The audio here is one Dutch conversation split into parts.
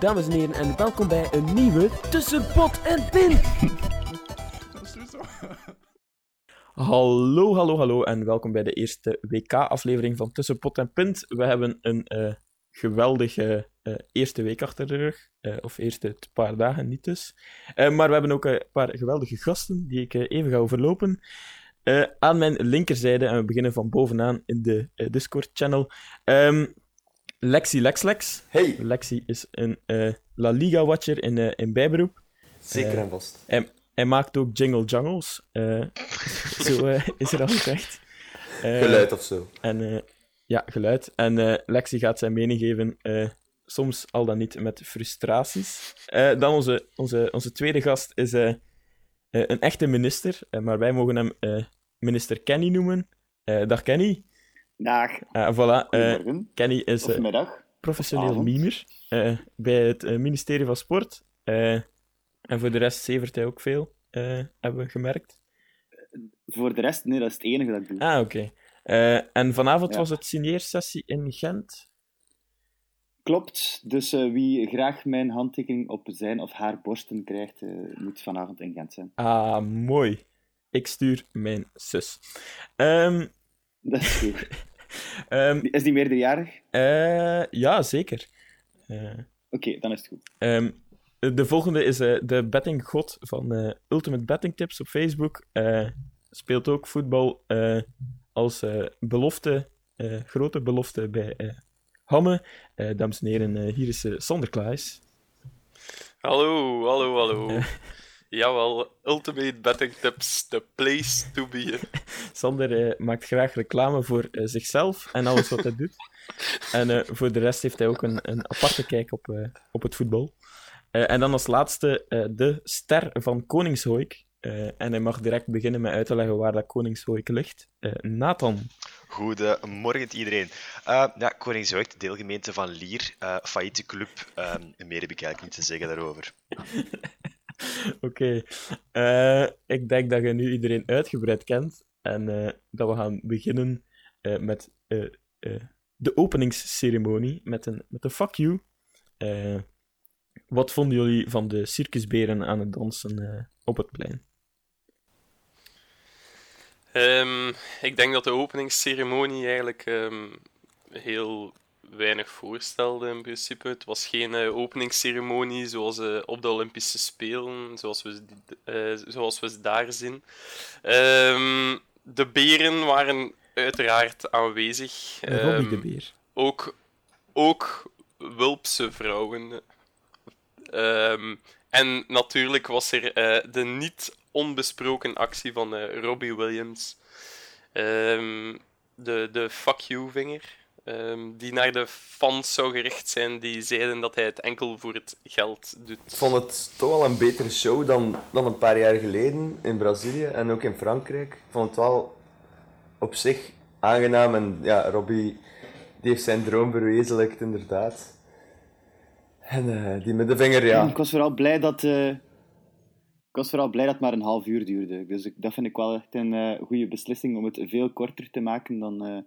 Dames en heren, en welkom bij een nieuwe Tussen Pot en Pin. Hallo, hallo, hallo en welkom bij de eerste WK-aflevering van Tussen Pot en Pint. We hebben een eh, geweldige eh, eerste week achter de rug, eh, of eerste paar dagen niet dus. Eh, maar we hebben ook een paar geweldige gasten die ik even ga overlopen. Eh, aan mijn linkerzijde, en we beginnen van bovenaan in de Discord-channel, ehm, Lexi Lexlex. Hey, Lexi is een eh, La Liga-watcher in, eh, in bijberoep. zeker Eh, en vast. Hij maakt ook jingle jungles. zo is er al gezegd. Geluid of zo. En, ja, geluid. En Lexi gaat zijn mening geven, soms al dan niet met frustraties. Dan onze, onze, onze tweede gast is een echte minister, maar wij mogen hem minister Kenny noemen. Dag Kenny. Dag, Ah, voilà. eh. Kenny is eh, professioneel mimer bij het ministerie van Sport. En voor de rest zevert hij ook veel, hebben we gemerkt. Voor de rest, nee, dat is het enige dat ik doe. Ah, oké. En vanavond Ja. was het signeersessie in Gent. Klopt, dus wie graag mijn handtekening op zijn of haar borsten krijgt, moet vanavond in Gent zijn. Ah, mooi. Ik stuur mijn zus. Ehm, Dat is goed. ehm, Is die meerderjarig? eh, ja, zeker. Eh, Oké, dan is het goed. Ehm, de volgende is eh, de bettinggod van eh, Ultimate Betting Tips op Facebook. Eh, speelt ook voetbal eh, als eh, belofte, eh, grote belofte bij eh, Hamme. Eh, dames en heren, eh, hier is eh, Sander Klaes. Hallo, hallo, hallo. Jawel, Ultimate Betting Tips, the place to be. Sander eh, maakt graag reclame voor eh, zichzelf en alles wat hij doet. En eh, voor de rest heeft hij ook een, een aparte kijk op, eh, op het voetbal. Eh, en dan als laatste eh, de ster van Koningshoik. Eh, en hij mag direct beginnen met uit te leggen waar dat Koningshoik ligt. Eh, Nathan. Goedemorgen iedereen. Uh, ja, Koningshoek, de deelgemeente van Lier, eh failliete club. ehm, meer heb ik eigenlijk niet te zeggen daarover. Oké. Eh, ik denk dat je nu iedereen uitgebreid kent. En eh, dat we gaan beginnen eh, met de openingsceremonie. Met een, met een fuck you. Wat vonden jullie van de circusberen aan het dansen op het plein? Ehm, ik denk dat de openingsceremonie eigenlijk ehm, heel weinig voorstelde in principe. Het was geen eh, openingsceremonie zoals eh, op de Olympische Spelen, zoals we, eh, zoals we ze daar zien. Ehm, de beren waren uiteraard aanwezig. Robbie de Ehm, Beer. ook, ook Wulpse vrouwen. Ehm, en natuurlijk was er de niet onbesproken actie van Robbie Williams. De, de fuck you vinger. Ehm, die naar de fans zou gericht zijn die zeiden dat hij het enkel voor het geld doet. Ik vond het toch wel een betere show dan, dan een paar jaar geleden in Brazilië en ook in Frankrijk. Ik vond het wel op zich aangenaam en ja, Robbie die heeft zijn droom verwezenlijkt inderdaad. En eh, die middenvinger, ja. Ik was vooral blij dat, eh, ik was vooral blij dat het maar een half uur duurde. Dus ik, dat vind ik wel echt een eh, goede beslissing om het veel korter te maken dan, eh,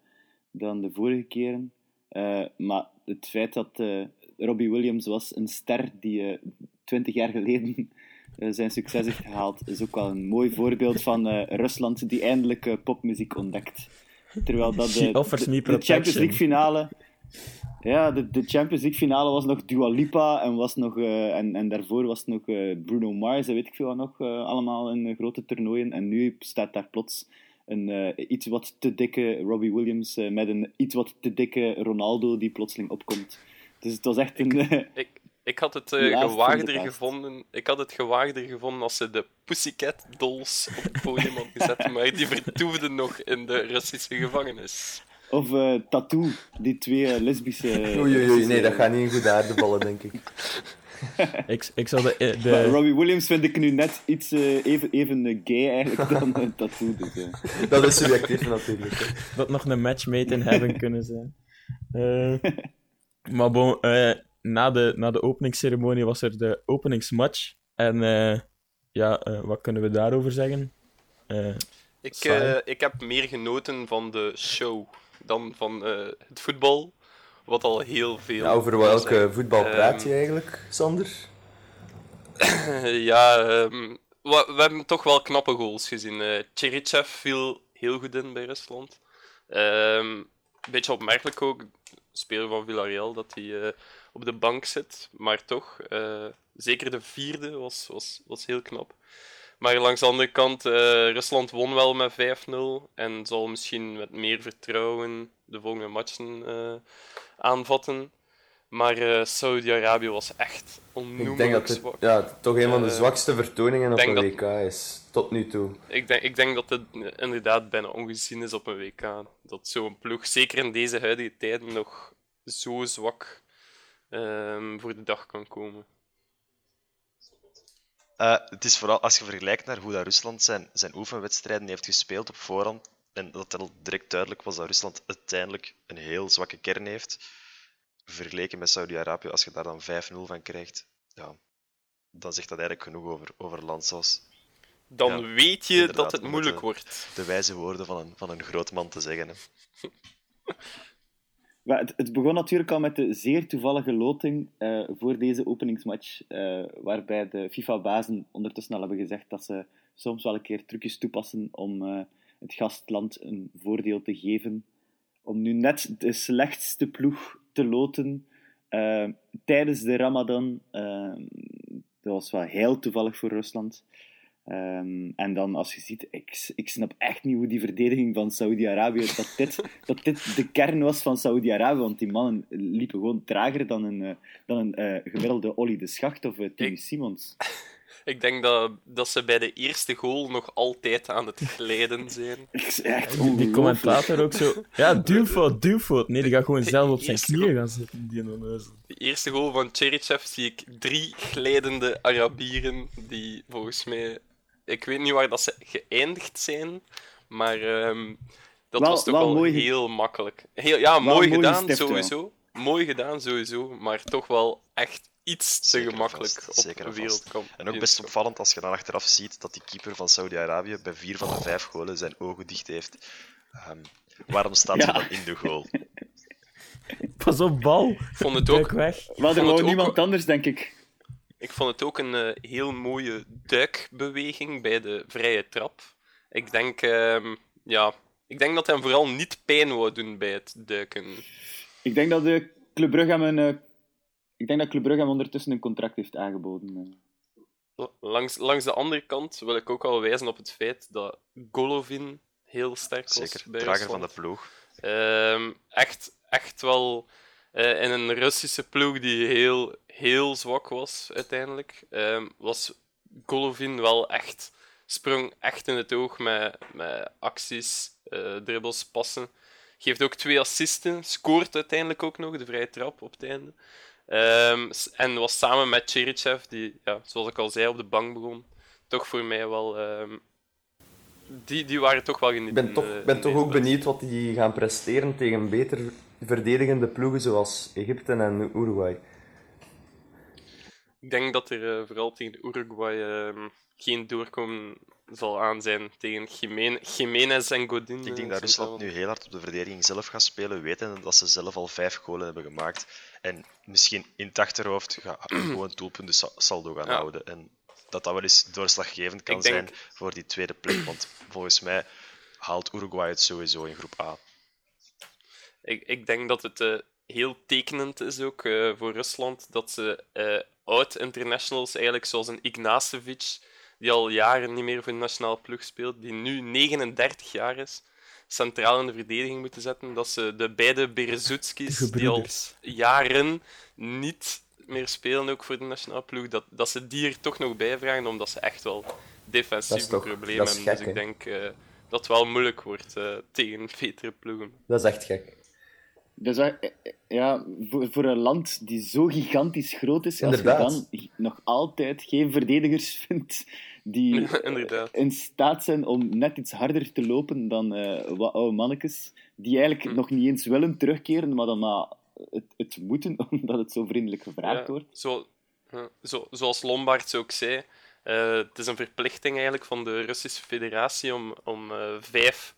dan de vorige keren. Eh, maar het feit dat eh, Robbie Williams was een ster die twintig jaar geleden eh, zijn succes heeft gehaald, is ook wel een mooi voorbeeld van eh, Rusland die eindelijk eh, popmuziek ontdekt. Terwijl dat de, de, Champions. League finale ja, de, de Champions League finale was nog Dua Lipa en, was nog, eh, en, en daarvoor was het nog eh, Bruno Mars en weet ik veel wat nog, eh, allemaal in eh, grote toernooien. En nu staat daar plots een eh, iets wat te dikke Robbie Williams eh, met een iets wat te dikke Ronaldo die plotseling opkomt. Dus het was echt een... eh, Ik, ik had het eh, gewaagder gevonden. Ik had het gewaagder gevonden als ze de Pussycat Dolls op het podium hadden gezet, maar die vertoefden nog in de Russische gevangenis. of eh, Tattoo, die twee lesbische... Oei, oei, oei, nee, dat gaat niet in goede aarde vallen, denk ik. Ik, ik zal de, eh, Maar Robbie Williams vind ik nu net iets eh, even, even gay eigenlijk dan een Tattoo. Dus, eh. Dat is subjectief natuurlijk. Hè. dat nog een matchmate in hebben kunnen zijn. Eh, maar bon, eh, na, de, na de openingsceremonie was er de openingsmatch. En eh, ja, eh, wat kunnen we daarover zeggen? Eh, Ik, eh, ik heb meer genoten van de show dan van eh, het voetbal. Wat al heel veel. Ja, over welke zeggen. voetbal praat Ehm, je eigenlijk, Sander? ja, ehm, we, we hebben toch wel knappe goals gezien. Eh Cherichev viel heel goed in bij Rusland. Ehm, een beetje opmerkelijk ook, speler van Villarreal, dat hij eh, op de bank zit. Maar toch, eh, zeker de vierde was, was, was heel knap. Maar langs de andere kant, eh, Rusland won wel met 5-0 en zal misschien met meer vertrouwen de volgende matchen eh, aanvatten. Maar eh Saudi-Arabië was echt Ik onnoemelijk denk dat het zwak. ja, toch een van de zwakste vertoningen op een dat- WK is, tot nu toe. Ik denk, ik denk dat het inderdaad bijna ongezien is op een WK. Dat zo'n ploeg, zeker in deze huidige tijden, nog zo zwak ehm, voor de dag kan komen. Eh, het is vooral als je vergelijkt naar hoe dat Rusland zijn, zijn oefenwedstrijden heeft gespeeld op voorhand. En dat het al direct duidelijk was dat Rusland uiteindelijk een heel zwakke kern heeft. Vergeleken met Saudi-Arabië, als je daar dan 5-0 van krijgt, ja, dan zegt dat eigenlijk genoeg over, over land zoals Dan Ja, weet je dat het moeilijk wordt. de wijze woorden van een, van een groot man te zeggen. Hè. Het, begon natuurlijk al met de zeer toevallige loting eh, voor deze openingsmatch, eh, waarbij de FIFA-bazen ondertussen al hebben gezegd dat ze soms wel een keer trucjes toepassen om eh, het gastland een voordeel te geven. Om nu net de slechtste ploeg te loten tijdens de Ramadan. dat was wel heel toevallig voor Rusland. Ehm, en dan, als je ziet, ik, ik snap echt niet hoe die verdediging van Saudi-Arabië, dat dit, dat dit de kern was van Saudi-Arabië, want die mannen liepen gewoon trager dan een, eh, dan een eh, gemiddelde Olly de Schacht of uh, Timmy Ik- Simons. Ik denk dat, dat ze bij de eerste goal nog altijd aan het glijden zijn. Echt die, die commentator ook zo... Ja, duwfout, duwfout. Nee, die gaat gewoon zelf op zijn knieën gaan zitten. Die. De eerste goal van Cherichev zie ik drie glijdende Arabieren die volgens mij... Ik weet niet waar dat ze geëindigd zijn, maar ehm, dat Wel- was toch wel wel, mooi ge- heel makkelijk. Heel, ja, mooi mooi gedaan, sowieso. Mooi gedaan, sowieso. Maar toch wel echt iets te Zeker gemakkelijk vast, op zeker een vast. wereldkamp. En ook best opvallend als je dan achteraf ziet dat die keeper van Saudi-Arabië bij vier van de vijf golen zijn ogen dicht heeft. Ehm, waarom staat Ja. hij dan in de goal? Pas op, bal. Vond het ook, weg. Maar er wou niemand ook- anders, denk ik. Ik vond het ook een eh, heel mooie duikbeweging bij de vrije trap. Ik denk, ehm, ja, ik denk dat hij hem vooral niet pijn wou doen bij het duiken. Ik denk dat de Club Brugge hem een... eh, ik denk dat Club Brugge hem ondertussen een contract heeft aangeboden. eh. Langs, langs de andere kant wil ik ook al wijzen op het feit dat Golovin heel sterk was Zeker, bij drager van de ploeg. Ehm, echt, echt wel eh, in een Russische ploeg die heel, heel zwak was uiteindelijk, ehm, was Golovin wel echt, sprong echt in het oog met, met acties, eh dribbles, passen. Geeft ook twee assisten, scoort uiteindelijk ook nog de vrije trap op het einde. Ehm, en was samen met Cherichev, die, ja, zoals ik al zei, op de bank begon, toch voor mij wel. ehm, die, die waren toch wel Ik genieten. ben toch, ben toch ook benieuwd wat die gaan presteren tegen beter verdedigende ploegen zoals Egypte en Uruguay. Ik denk dat er eh, vooral tegen Uruguay ehm, geen doorkomen zal aan zijn tegen Jiménez en Godin. Ik eh, denk dat centraal. Rusland nu heel hard op de verdediging zelf gaat spelen, wetende dat ze zelf al vijf golen hebben gemaakt. En misschien in het achterhoofd ga- gewoon doelpunten sa- saldo gaan Ja. houden. En dat dat wel eens doorslaggevend kan denk- zijn voor die tweede plek. Want volgens mij haalt Uruguay het sowieso in groep A. Ik, ik denk dat het eh, heel tekenend is ook eh, voor Rusland dat ze eh oud-internationals, eigenlijk zoals een Ignacevic, die al jaren niet meer voor de nationale ploeg speelt, die nu 39 jaar is, centraal in de verdediging moeten zetten. Dat ze de beide Berezutskis, De die al jaren niet meer spelen, ook voor de nationale ploeg, dat, dat ze die er toch nog bij vragen, omdat ze echt wel defensieve problemen hebben. gek, dus ik denk dat het wel moeilijk wordt tegen betere ploegen. Dat is echt gek. Dat is, echt- eh, ja, voor, voor een land die zo gigantisch groot is, als je dan nog altijd geen verdedigers vindt die Inderdaad. in staat zijn om net iets harder te lopen dan eh, wat oude mannetjes, die eigenlijk Hm. nog niet eens willen terugkeren, maar dan maar het, het moeten, omdat het zo vriendelijk gevraagd Ja, wordt. Zo, ja, zo, zoals Lombard ook zei, eh, het is een verplichting eigenlijk van de Russische federatie om, om eh, vijf,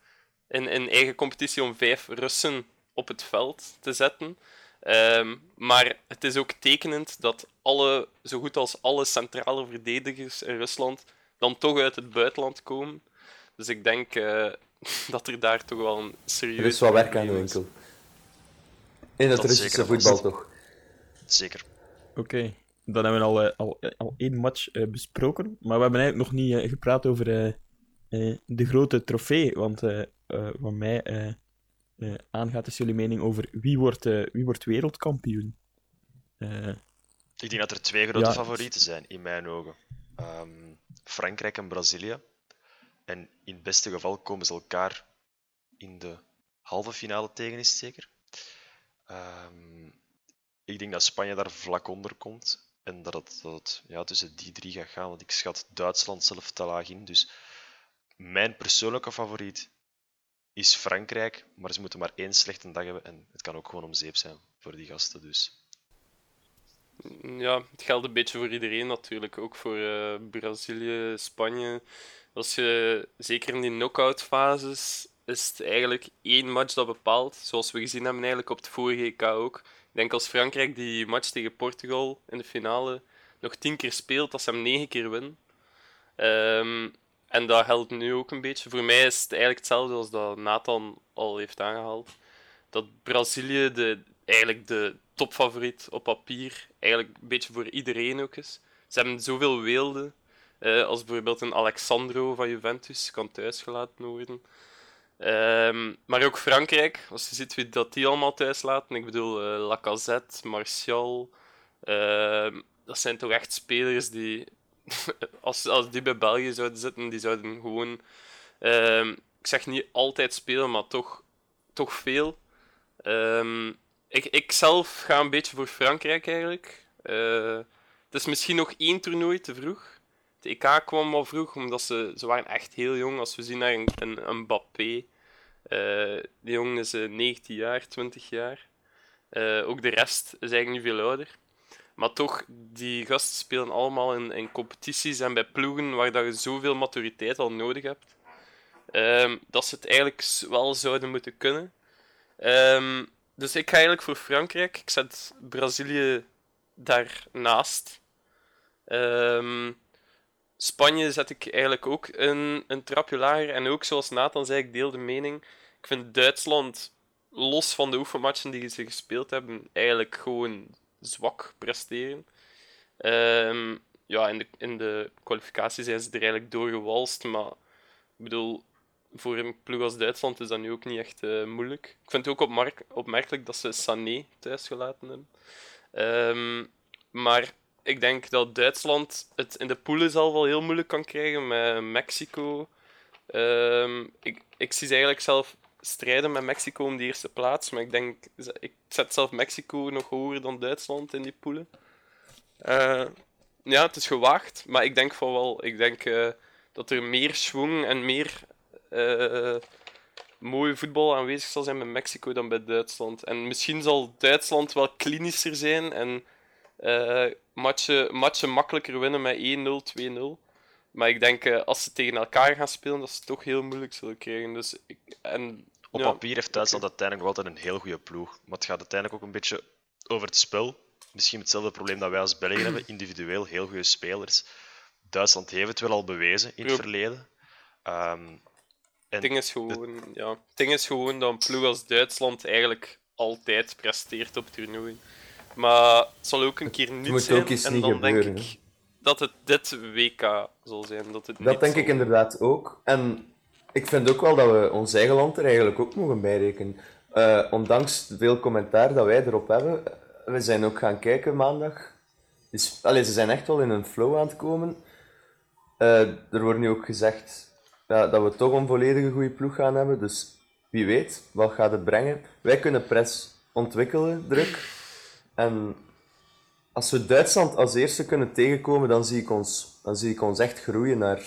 in, in eigen competitie, om vijf Russen op het veld te zetten. Ehm, maar het is ook tekenend dat alle, zo goed als alle centrale verdedigers in Rusland dan toch uit het buitenland komen. Dus ik denk eh, dat er daar toch wel een serieus Er is wat werk aan de winkel. In het Dat Russische voetbal toch? Zeker. Oké, dan hebben we al, eh, al, eh, al één match besproken. Maar we hebben eigenlijk nog niet gepraat over eh, eh, de grote trofee. Want eh, eh, wat mij eh, aangaat, is jullie mening over wie wordt, eh, wie wordt wereldkampioen? Eh, Ik denk dat er twee grote Ja. favorieten zijn, in mijn ogen. Ehm, Frankrijk en Brazilië. En in het beste geval komen ze elkaar in de halve finale tegen, is het zeker. Ehm, ik denk dat Spanje daar vlak onder komt. En dat het, dat het ja, tussen die drie gaat gaan. Want ik schat Duitsland zelf te laag in. Dus mijn persoonlijke favoriet is Frankrijk. Maar ze moeten maar één slechte dag hebben. En het kan ook gewoon om zeep zijn voor die gasten. Dus Ja, het geldt een beetje voor iedereen natuurlijk. Ook voor eh, Brazilië, Spanje. Als je, zeker in die knock-out fases, is het eigenlijk één match dat bepaalt. Zoals we gezien hebben eigenlijk op het vorige EK ook. Ik denk als Frankrijk die match tegen Portugal in de finale nog tien keer speelt, dat ze hem negen keer winnen. Ehm, en dat geldt nu ook een beetje. Voor mij is het eigenlijk hetzelfde als dat Nathan al heeft aangehaald. Dat Brazilië de, eigenlijk de topfavoriet op papier eigenlijk een beetje voor iedereen ook is. Ze hebben zoveel weelden. eh, als bijvoorbeeld een Alexandro van Juventus kan thuisgelaten worden. Ehm, maar ook Frankrijk, als je ziet wie dat die allemaal thuis laten. Ik bedoel, eh, Lacazette, Martial. ehm, dat zijn toch echt spelers die, als, als die bij België zouden zitten, die zouden gewoon, ehm, ik zeg niet altijd spelen, maar toch, toch veel. Ehm, ik, ik zelf ga een beetje voor Frankrijk eigenlijk. Eh, het is misschien nog één toernooi te vroeg. De EK kwam al vroeg, omdat ze, ze waren echt heel jong. Als we zien naar een, een, een Mbappé. eh, die jongen is eh, 19 jaar, 20 jaar. Eh, ook de rest is eigenlijk niet veel ouder. Maar toch, die gasten spelen allemaal in, in competities en bij ploegen waar dat je zoveel maturiteit al nodig hebt. ehm, dat ze het eigenlijk wel zouden moeten kunnen. Ehm, dus ik ga eigenlijk voor Frankrijk. Ik zet Brazilië daarnaast. Ehm, Spanje zet ik eigenlijk ook een, een trapje lager. En ook zoals Nathan zei, ik deel de mening. Ik vind Duitsland, los van de oefenmatchen die ze gespeeld hebben, eigenlijk gewoon zwak presteren. Ehm, ja, in de, in de kwalificatie zijn ze er eigenlijk doorgewalst. Maar ik bedoel, voor een ploeg als Duitsland is dat nu ook niet echt eh, moeilijk. Ik vind het ook opmerk- opmerkelijk dat ze Sané thuisgelaten hebben. Ehm, maar ik denk dat Duitsland het in de poelen zelf wel heel moeilijk kan krijgen met Mexico. Ehm, ik, ik zie ze eigenlijk zelf strijden met Mexico om de eerste plaats. Maar ik denk, ik zet zelf Mexico nog hoger dan Duitsland in die poelen. Eh, ja, het is gewaagd, maar ik denk van wel. Ik denk eh, dat er meer schwung en meer eh mooi voetbal aanwezig zal zijn bij Mexico dan bij Duitsland. En misschien zal Duitsland wel klinischer zijn en matchen, matchen makkelijker winnen met 1-0, 2-0. Maar ik denk als ze tegen elkaar gaan spelen, dat ze het toch heel moeilijk zullen krijgen. Dus ik, en, Op ja, papier heeft Duitsland uiteindelijk nog altijd een heel goede ploeg. Maar het gaat uiteindelijk ook een beetje over het spel. Misschien hetzelfde probleem dat wij als België hebben. Individueel heel goede spelers. Duitsland heeft het wel al bewezen in het Ja. verleden. Ehm, Het ding is gewoon, ja, het ding is gewoon dat een ploeg als Duitsland eigenlijk altijd presteert op toernooien. Maar het zal ook een keer niet moet zijn. ook eens en niet dan denk gebeuren, ik dat het dit WK zal zijn. Dat, het Dat niet denk zal- ik inderdaad ook. En ik vind ook wel dat we ons eigen land er eigenlijk ook mogen bijrekenen. Eh, ondanks veel commentaar dat wij erop hebben, we zijn ook gaan kijken maandag. Dus, allee, ze zijn echt wel in een flow aan het komen. Eh, er wordt nu ook gezegd, dat we toch een volledige goede ploeg gaan hebben. Dus wie weet, wat gaat het brengen? Wij kunnen press ontwikkelen, druk. En als we Duitsland als eerste kunnen tegenkomen, dan zie ik ons, dan zie ik ons echt groeien naar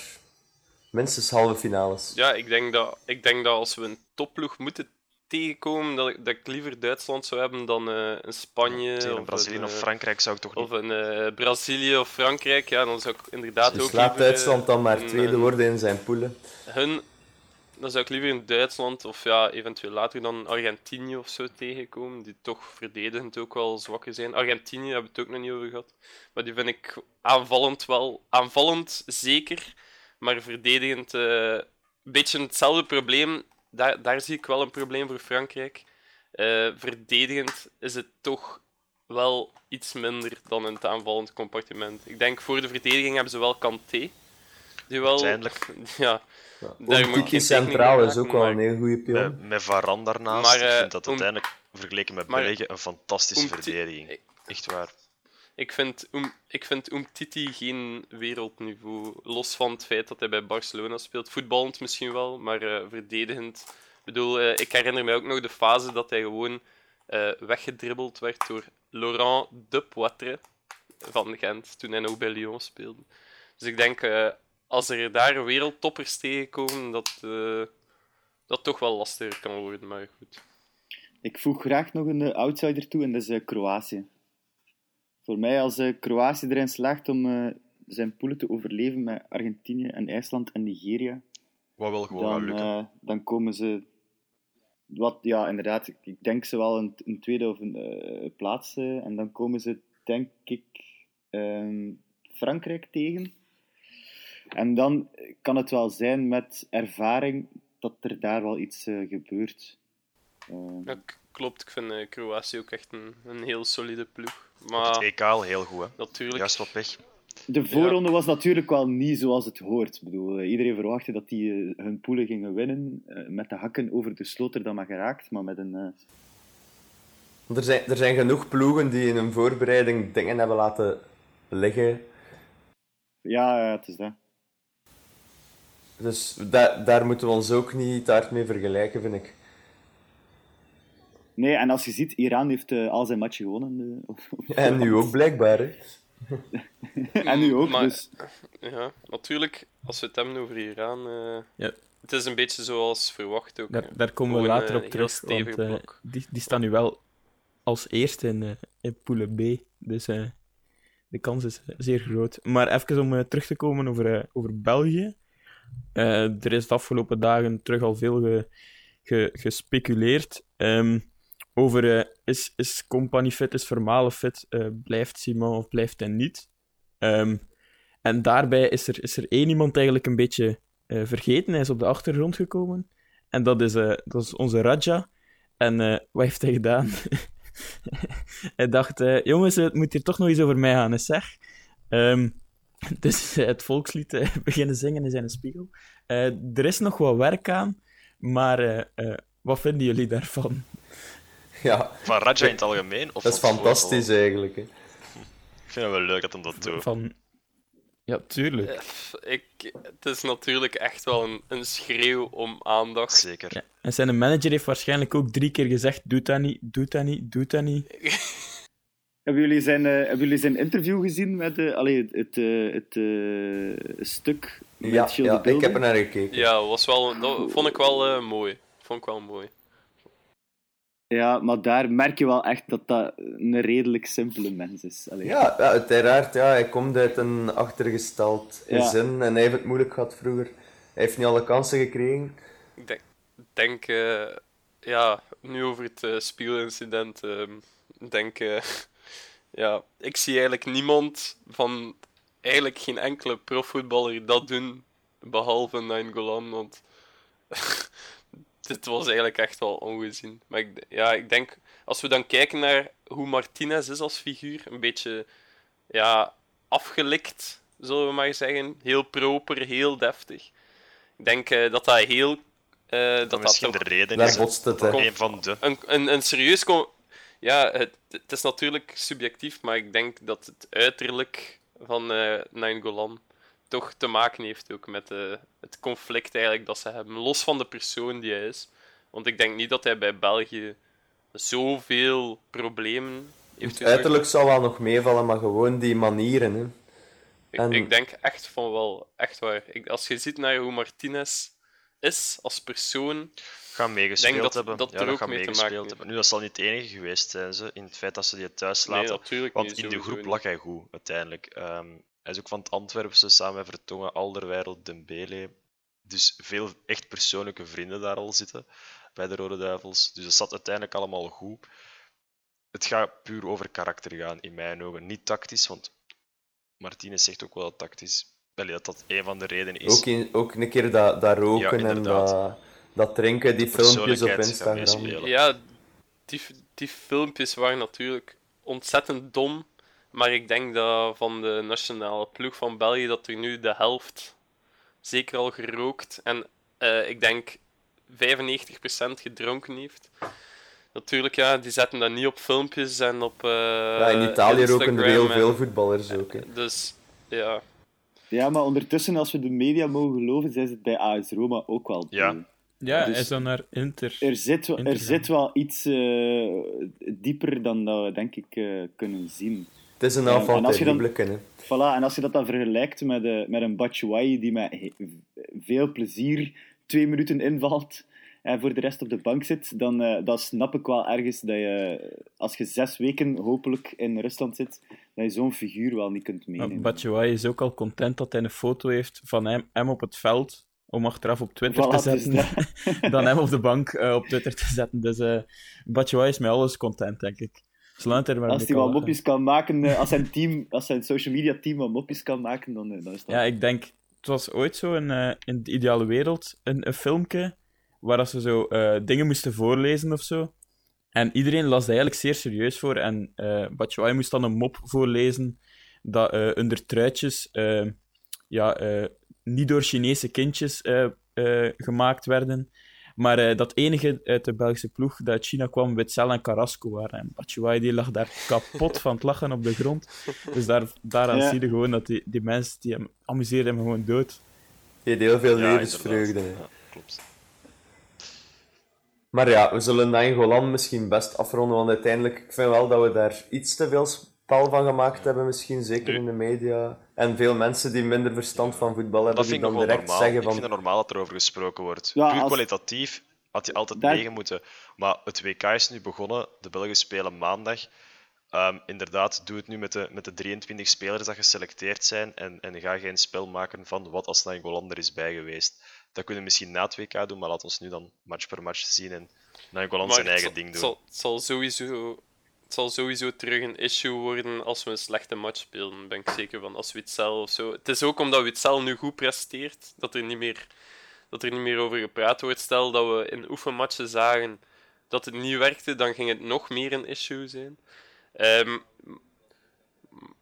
minstens halve finales. Ja, ik denk dat, ik denk dat als we een topploeg moeten tegenkomen, dat, ik- dat ik liever Duitsland zou hebben dan eh, een Spanje Tegen of een Brazilië een, of eh, Frankrijk zou ik toch niet... of een eh, Brazilië of Frankrijk. Ja, dan zou ik inderdaad Dus ook laat liever, Duitsland dan maar een- tweede een- worden in zijn poelen. hun, dan zou ik liever in Duitsland of ja, eventueel later dan Argentinië of zo tegenkomen, die toch verdedigend ook wel zwakker zijn. Argentinië hebben we het ook nog niet over gehad, maar die vind ik aanvallend wel, aanvallend zeker, maar verdedigend eh, een beetje hetzelfde probleem. Daar, daar zie ik wel een probleem voor Frankrijk. Eh, verdedigend is het toch wel iets minder dan in het aanvallend compartiment. Ik denk voor de verdediging hebben ze wel Kanté. Die wel, Uiteindelijk. ja, Ja. Daar moet ik Centraal is ook wel een heel goede pion. Met, met Varane daarnaast, Maar, ik eh, vind dat uiteindelijk, vergeleken met België, een fantastische verdediging. ik- Echt waar. Ik vind, um, ik vind geen wereldniveau. Los van het feit dat hij bij Barcelona speelt. Voetballend misschien wel, maar eh, verdedigend. Ik bedoel, eh, ik herinner mij ook nog de fase dat hij gewoon eh, weggedribbeld werd door Laurent de Poitre van Gent, toen hij nog bij Lyon speelde. Dus ik denk, als er daar wereldtoppers tegenkomen, dat dat toch wel lastiger kan worden. Maar goed. Ik voeg graag nog een outsider toe en dat is Kroatië. Voor mij, als eh, Kroatië erin slaagt om eh, zijn poelen te overleven met Argentinië en IJsland en Nigeria, Wat wel gewoon dan, lukken. eh, dan komen ze. Wat, ja, inderdaad, ik, denk ze wel een, een tweede of een plaats. en dan komen ze, denk ik, ehm, Frankrijk tegen. En dan kan het wel zijn met ervaring dat er daar wel iets gebeurt. Ehm, Ja, k- klopt, ik vind eh, Kroatië ook echt een, een heel solide ploeg. Op het Maar EK al heel goed, hè. natuurlijk, Juist wat pech. De voorronde was natuurlijk wel niet zoals het hoort. Ik bedoel, eh, iedereen verwachtte dat die eh, hun poelen gingen winnen. eh, met de hakken over de sloot er dan maar geraakt. Maar met een... eh, Er zijn, er zijn genoeg ploegen die in hun voorbereiding dingen hebben laten liggen. Ja, het is dat. Dus da- daar moeten we ons ook niet te hard mee vergelijken, vind ik. Nee, en als je ziet, Iran heeft eh, al zijn matchen gewonnen. eh, En nu ook blijkbaar. Hè. en nu ook, Maar- dus... ja, natuurlijk, als we het hebben over Iran, eh, Ja. het is een beetje zoals verwacht ook. Daar, komen we later op terug. Want, die, die staan nu wel als eerste in, eh in poelen B. Dus eh, de kans is zeer groot. Maar even om terug te komen over, eh, over België. Eh, er is de afgelopen dagen terug al veel ge- ge- gespeculeerd ehm, over eh, is, is Company fit, is Vermalen fit, eh, blijft Simon of blijft hij niet. Ehm, en daarbij is er, is er één iemand eigenlijk een beetje eh, vergeten. Hij is op de achtergrond gekomen. En dat is, dat is onze Raja. En wat heeft hij gedaan? hij dacht, jongens, het moet hier toch nog eens over mij gaan, hè, zeg. Ehm, dus het volkslied beginnen zingen in zijn spiegel. Er is nog wat werk aan, maar wat vinden jullie daarvan? Ja, Van Raja in het algemeen? Of dat is fantastisch eigenlijk. Hè. Ik vind het wel leuk dat hij dat doet. Van... Ja, tuurlijk. Ik, het is natuurlijk echt wel een, een schreeuw om aandacht. Zeker. Ja. En zijn manager heeft waarschijnlijk ook drie keer gezegd: doe dat niet, doe dat niet, doe dat niet. Hebben jullie zijn, eh, hebben jullie zijn interview gezien met eh, allee, het, het, eh, het eh, stuk met Ja, ja ik heb er naar gekeken. Ja, was wel, dat vond ik wel eh, mooi. Vond ik wel mooi. Ja, maar daar merk je wel echt dat dat een redelijk simpele mens is. Allee. Ja, ja, uiteraard. Ja, hij komt uit een achtergesteld Ja. gezin en hij heeft het moeilijk gehad vroeger. Hij heeft niet alle kansen gekregen. Ik denk, denk eh, ja, nu over het eh spielincident, ehm, denk, eh, ja, ik zie eigenlijk niemand van, eigenlijk geen enkele profvoetballer dat doen, behalve Nainggolan, want dit was eigenlijk echt wel ongezien. Maar ik, ja, ik denk, als we dan kijken naar hoe Martinez is als figuur, een beetje, ja, afgelikt, zullen we maar zeggen. Heel proper, heel deftig. Ik denk eh, dat dat heel... eh, dat Dat dat misschien toch de reden is. botst het. Een van de. een, een, een serieus... Ja, het, het is natuurlijk subjectief, maar ik denk dat het uiterlijk van eh Nainggolan toch te maken heeft ook met eh, het conflict eigenlijk dat ze hebben, los van de persoon die hij is. Want ik denk niet dat hij bij België zoveel problemen heeft Het uiterlijk zal wel nog meevallen, maar gewoon die manieren. Hè. Ik, En- ik denk echt van wel, echt waar. Ik, als je ziet naar hoe Martinez is als persoon, Gaan meegespeeld denk dat- hebben. dat ja, er dat ook gaan mee te meegespeeld maken hebben. Nu, dat zal niet het enige geweest zijn, ze, in het feit dat ze die thuis laten. natuurlijk Want niet, in de groep lag hij goed, uiteindelijk. Ehm, hij is ook van het Antwerpse, samen met Vertongen, Alderweireld, Dembele. Dus veel echt persoonlijke vrienden daar al zitten, bij de Rode Duivels. Dus dat zat uiteindelijk allemaal goed. Het gaat puur over karakter gaan, in mijn ogen. Niet tactisch, want Martinez zegt ook wel dat tactisch... Allee, dat dat een van de redenen is. Ook, in, ook een keer dat, dat roken Ja, en dat, dat drinken, die filmpjes op Instagram. Ja, die, die filmpjes waren natuurlijk ontzettend dom. Maar ik denk dat van de nationale ploeg van België dat er nu de helft zeker al gerookt en eh, ik denk 95% gedronken heeft. Natuurlijk, ja, die zetten dat niet op filmpjes en op. eh Ja, in Italië roken er heel en- veel voetballers ook. Hè. Dus ja, Ja, maar ondertussen, als we de media mogen geloven, zijn ze het bij AS Roma ook wel. Ja. Ja, Dus- hij is dan naar Inter. Er zit, wel- er zit wel iets eh, dieper dan dat we, denk ik, eh, kunnen zien. Het is een Ja, en enfant als je dan- terrible, hè. Voilà, en als je dat dan vergelijkt met, eh, met een Batshuayi die met veel plezier twee minuten invalt en voor de rest op de bank zit, dan, eh, dan snap ik wel ergens dat je, als je zes weken hopelijk in Rusland zit, dat je zo'n figuur wel niet kunt meenemen. Batshuayi is ook al content dat hij een foto heeft van hem, hem op het veld, om achteraf op Twitter Voilà, te dus zetten, dan hem op de bank eh, op Twitter te zetten. Dus eh Batshuayi is met alles content, denk ik. Er als hij lachen. mopjes kan maken, als zijn, team, als zijn social media team wat mopjes kan maken, dan, dan is dat... Ja, ik denk, het was ooit zo in, in de ideale wereld een, een filmpje waar dat ze zo eh, dingen moesten voorlezen of zo. En iedereen las dat eigenlijk zeer serieus voor. En eh Batshuayi moest dan een mop voorlezen dat eh onder truitjes ja, eh, niet door Chinese kindjes eh, eh, gemaakt werden. Maar eh, dat enige uit de Belgische ploeg dat uit China kwam, Witzel en Carrasco waren. En Batshuayi die lag daar kapot van het lachen op de grond. Dus daar, daaraan Ja. zie je gewoon dat die, die mensen die hem amuseerden hem gewoon dood. Je hebt heel veel Ja, levensvreugde. Ja, klopt. Maar ja, we zullen Nainggolan misschien best afronden, want uiteindelijk, ik vind wel dat we daar iets te veel spel van gemaakt hebben, misschien, zeker in de media. En veel mensen die minder verstand van voetbal hebben, Dat die vind ik dan direct normaal. zeggen Ik van... vind het normaal dat er over gesproken wordt. Ja, Puur als- kwalitatief had je altijd Daar- negen moeten. Maar het WK is nu begonnen. De Belgen spelen maandag. Ehm, inderdaad, doe het nu met de, met de 23 spelers dat geselecteerd zijn. En, en ga geen spel maken van wat als Nainggolan er is bij geweest. Dat kunnen we misschien na het WK doen, maar laat ons nu dan match per match zien. En Nainggolan Maar zijn eigen zal- ding doen. zal, het zal sowieso, het zal sowieso terug een issue worden als we een slechte match spelen, ben ik zeker van. Als Witzel of zo. Het is ook omdat Witzel nu goed presteert, dat er niet meer, dat er niet meer over gepraat wordt. Stel dat we in oefenmatchen zagen dat het niet werkte, dan ging het nog meer een issue zijn. Ehm,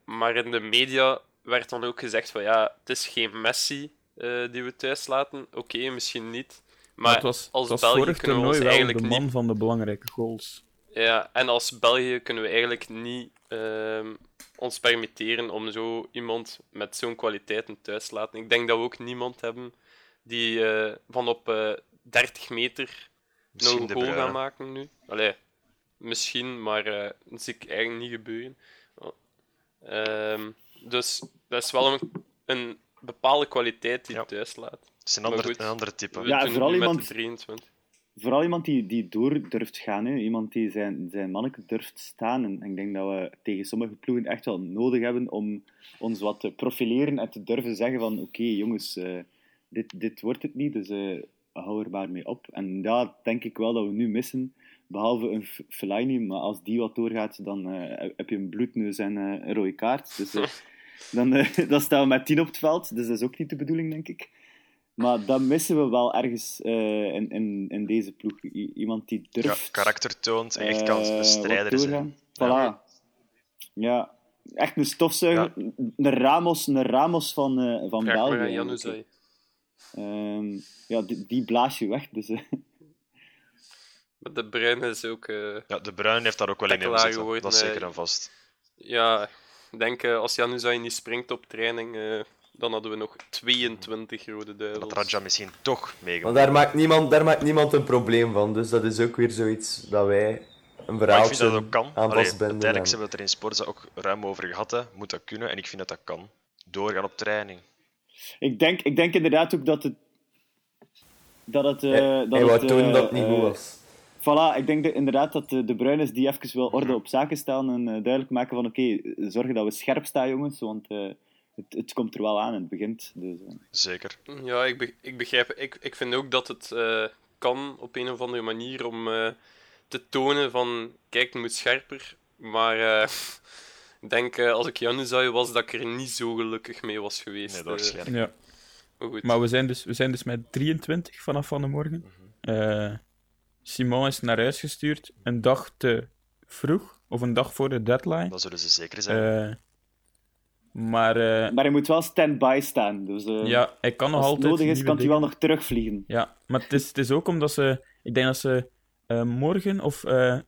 maar in de media werd dan ook gezegd van ja, het is geen Messi eh, die we thuis laten. Oké, misschien niet. Maar het was, als het was België kunnen we ons eigenlijk de man niet van de belangrijke goals. ja, en als België kunnen we eigenlijk niet ehm, ons permitteren om zo iemand met zo'n kwaliteiten thuis te laten. Ik denk dat we ook niemand hebben die eh, van op eh 30 meter Misschien nou De een goal gaat maken nu. Allee, misschien, maar eh, dat zie ik eigenlijk niet gebeuren. Ehm, dus dat is wel een, een bepaalde kwaliteit die Ja. thuis laat. Het is een ander, goed. een andere type. Ja, vooral iemand- de 23. Vooral iemand die, die door durft gaan. Hè. Iemand die zijn, zijn manneke durft staan. En ik denk dat we tegen sommige ploegen echt wel nodig hebben om ons wat te profileren en te durven zeggen van oké jongens, eh, dit, dit wordt het niet, dus eh, hou er maar mee op. En dat denk ik wel dat we nu missen. Behalve een Fellaini, maar als die wat doorgaat, dan eh, heb je een bloedneus en eh, een rode kaart. Dus dan, eh, dan staan we met tien op het veld, dus dat is ook niet de bedoeling, denk ik. Maar dat missen we wel ergens eh, in, in, in deze ploeg. I- iemand die Ja, durft... karakter toont en echt eh, bestrijder zijn. Voilà. Ja. echt een stofzuiger. Ja. Een Ramos, een Ramos van, eh, van Vraag België. Januzaj. Ehm, ja, die, die blaas je weg. Dus, Maar de Bruin is ook... eh, Ja, de Bruin heeft daar ook wel in zitten. Dat is zeker en vast. Ja, ik denk eh, als Januzaj niet springt op training, eh, dan hadden we nog 22 rode Dat duivels. Raja misschien toch Want meegemaakt. daar maakt, niemand, daar maakt niemand een probleem van. Dus dat is ook weer zoiets dat wij een Maar ik vind verhaaltje dat dat ook kan. Allee, uiteindelijk en- hebben we het er in Sporza ook ruim over gehad. Hè. Moet dat kunnen en ik vind dat dat kan. Doorgaan op training. Ik denk, ik denk inderdaad ook dat het. Dat het. eh, Hij, dat hij het, tonen eh, dat het niet goed was. Voilà, ik denk de- inderdaad dat de, de Bruines die even wel orde op zaken stellen en eh, duidelijk maken van oké, zorgen dat we scherp staan, jongens, want eh, het, het komt er wel aan en het begint. Dus, eh. Zeker. Ja, ik, be- ik begrijp. Ik, ik vind ook dat het eh, kan op een of andere manier om eh, te tonen van kijk, het moet scherper. Maar eh, ik denk, eh, als ik Januzaj was, dat ik er niet zo gelukkig mee was geweest. Nee, eh. waarschijnlijk. Ja. maar goed. Maar we zijn, dus, we zijn dus met 23 vanaf van de morgen. Eh, Simon is naar huis gestuurd een dag te vroeg, of een dag voor de deadline. Dan zullen ze zeker zijn. Eh, maar eh, Maar hij moet wel stand-by staan. Dus eh, ja, hij kan nog als het altijd. nodig is, kan hij wel nog terugvliegen. Ja, maar het is, het is ook omdat ze. Ik denk dat ze eh, morgen of eh,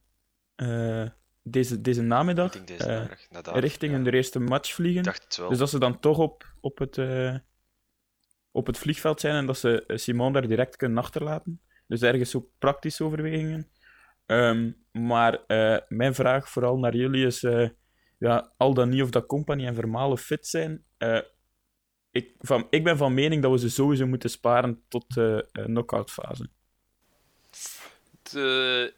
eh, deze, deze namiddag deze eh, richting Ja. hun eerste match vliegen. Ik dacht het wel. Dus dat ze dan toch op, op, het, eh, op het vliegveld zijn en dat ze Simon daar direct kunnen achterlaten. Dus ergens ook praktische overwegingen. Ehm, maar eh, mijn vraag vooral naar jullie is: eh, ja, al dan niet of dat Company en Vermalen fit zijn. Eh, ik, van, ik ben van mening dat we ze sowieso moeten sparen tot de knock-out fase. De-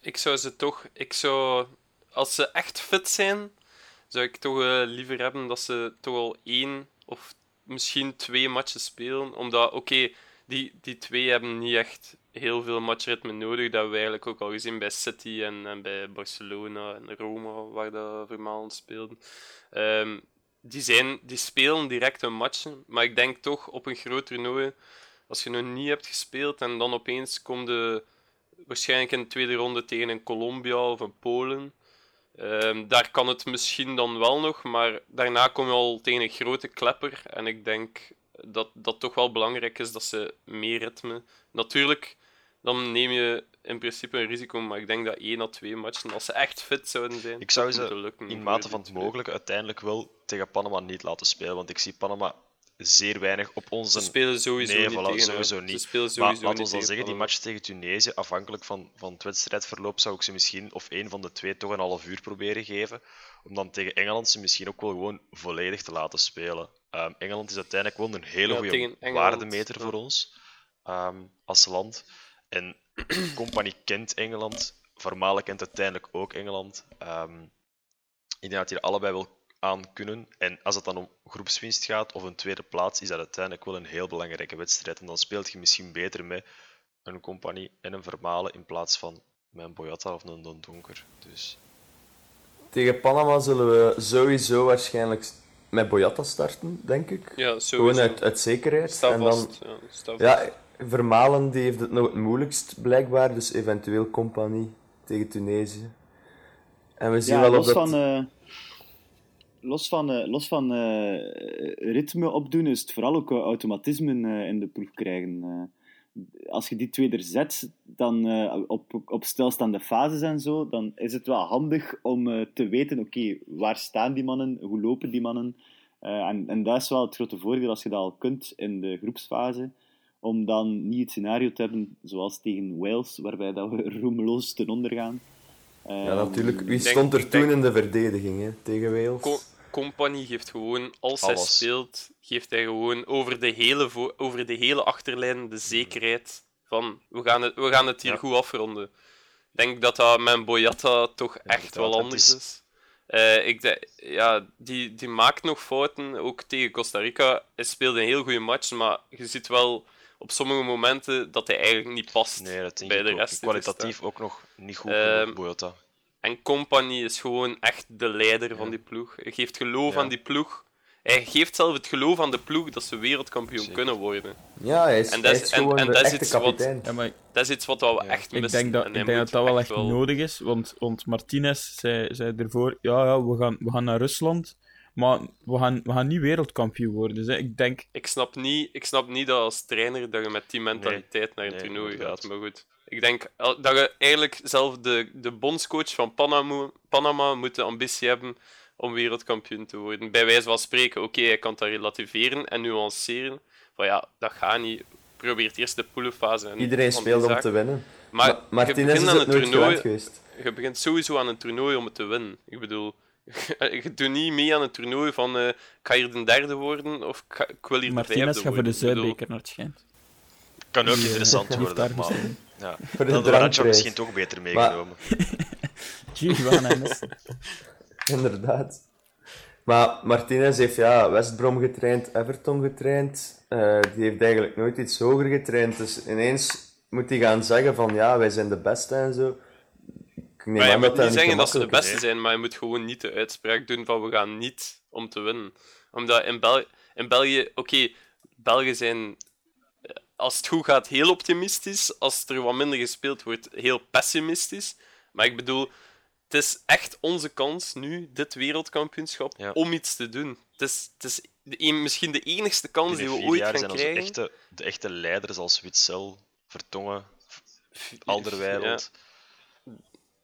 ik zou ze toch. Ik zou, als ze echt fit zijn, zou ik toch liever hebben dat ze toch al één of misschien twee matches spelen. Omdat, oké, die, die twee hebben niet echt heel veel matchritme nodig. Dat we eigenlijk ook al gezien bij City en, bij Barcelona en Roma, waar dat Vermaelen speelden. Ehm, die, zijn, die spelen direct hun matchen, maar ik denk toch op een groot toernooi, als je nog niet hebt gespeeld en dan opeens komt de waarschijnlijk in de tweede ronde tegen een Colombia of een Polen. Ehm, daar kan het misschien dan wel nog, maar daarna kom je al tegen een grote klepper. En ik denk dat dat toch wel belangrijk is dat ze meer ritme. Natuurlijk, dan neem je in principe een risico, maar ik denk dat één à twee matchen, als ze echt fit zouden zijn, Ik zou ze lukken in mate van het mogelijke uiteindelijk wel tegen Panama niet laten spelen. Want ik zie Panama zeer weinig op Ze onze. spelen sowieso Nee, niet voilà, tegen sowieso Ze niet. Maar sowieso laten we niet dan zeggen, die match tegen Tunesië, afhankelijk van, van het wedstrijdverloop, zou ik ze misschien of één van de twee toch een half uur proberen geven. Om dan tegen Engeland ze misschien ook wel gewoon volledig te laten spelen. Ehm, Engeland is uiteindelijk wel een hele Ja, goede waardemeter ja. voor ons ehm, als land. En Company kent Engeland. Vermalen kent uiteindelijk ook Engeland. Ehm, ik denk dat die er allebei wel aan kunnen. En als het dan om groepswinst gaat of een tweede plaats, is dat uiteindelijk wel een heel belangrijke wedstrijd. En dan speelt je misschien beter met een compagnie en een Vermalen in plaats van met een Boyata of een Don Donker. Dus Tegen Panama zullen we sowieso waarschijnlijk met Boyata starten, denk ik. Ja, sowieso. Gewoon uit, uit zekerheid. Sta en dan, vast. Ja, sta vast. ja, Vermalen die heeft het nog het moeilijkst blijkbaar, dus eventueel compagnie tegen Tunesië. En we zien Ja, wel los of dat... van, eh, los van, eh, los van eh, ritme opdoen, is het vooral ook automatismen in de ploeg krijgen. Als je die twee er zet, dan op, op stilstaande fases en zo, dan is het wel handig om te weten, oké, waar staan die mannen, hoe lopen die mannen? En, en dat is wel het grote voordeel als je dat al kunt in de groepsfase, om dan niet het scenario te hebben zoals tegen Wales, waarbij dat we roemeloos ten onder gaan. Ja, natuurlijk. Wie denk- stond er toen in de verdediging hè, tegen Wales? Co Company geeft gewoon, als hij Alles. speelt, geeft hij gewoon over de hele, over de hele achterlijn de zekerheid van we gaan het, we gaan het hier Ja. goed afronden. Ik denk dat dat met Boyata toch echt wel anders is- is. Eh, ik ja, die, die maakt nog fouten, ook tegen Costa Rica. Hij speelde een heel goede match, maar je ziet wel op sommige momenten dat hij eigenlijk niet past nee, dat denk bij ik de ook. rest. Kwalitatief ook nog niet goed Boyata. En Company is gewoon echt de leider van die ploeg. Hij geeft geloof Ja. aan die ploeg. Hij geeft zelf het geloof aan de ploeg dat ze wereldkampioen Zeker. kunnen worden. Ja, hij is, En dat hij is- en- gewoon en de dat is echte iets wat- kapitein. Ja, maar Dat is iets wat we Ja. echt ik missen. denk dat, En ik denk dat dat wel echt wel- nodig is, want, want Martinez zei, zei ervoor, ja, ja we, gaan, we gaan naar Rusland, maar we gaan, we gaan niet wereldkampioen worden. Dus hè, ik denk, Ik snap, niet, ik snap niet dat als trainer dat je met die mentaliteit naar een Nee, toernooi gaat. Maar goed. Ik denk dat je eigenlijk zelf de, de bondscoach van Panama, Panama moet de ambitie hebben om wereldkampioen te worden. Bij wijze van spreken, oké, hij kan dat relativeren en nuanceren. Van ja, dat gaat niet. Probeert eerst de poelenfase. En Iedereen speelt om te winnen. Maar Ma- Martinez je begint is aan het een nooit toernooi, gewend geweest. je begint sowieso aan een toernooi om het te winnen. Ik bedoel, je doet niet mee aan een toernooi van eh, ik ga hier de derde worden of ik, ga- ik wil hier de Martinez vijfde gaat voor de Zuidbeker naar het schijnt. Kan ook eh, interessant heeft worden, daar maar ja. Voor de dat had misschien toch beter meegenomen. Messi. Inderdaad. Maar Martinez heeft ja, West Brom getraind, Everton getraind. Eh, die heeft eigenlijk nooit iets hoger getraind. Dus ineens moet hij gaan zeggen van ja, wij zijn de beste en zo. Ik neem Maar je moet niet zeggen dat ze de beste zijn, maar je moet gewoon niet de uitspraak doen van we gaan niet om te winnen. Omdat in, Bel in België, oké, Belgen zijn eh, als het goed gaat heel optimistisch, als er wat minder gespeeld wordt heel pessimistisch. Maar ik bedoel, het is echt onze kans nu, dit wereldkampioenschap, Ja. om iets te doen. Het is, het is de een- misschien de enigste kans die we ooit jaar gaan zijn onze krijgen. echte, de echte leiders als Witzel, Vertongen, Alderweireld.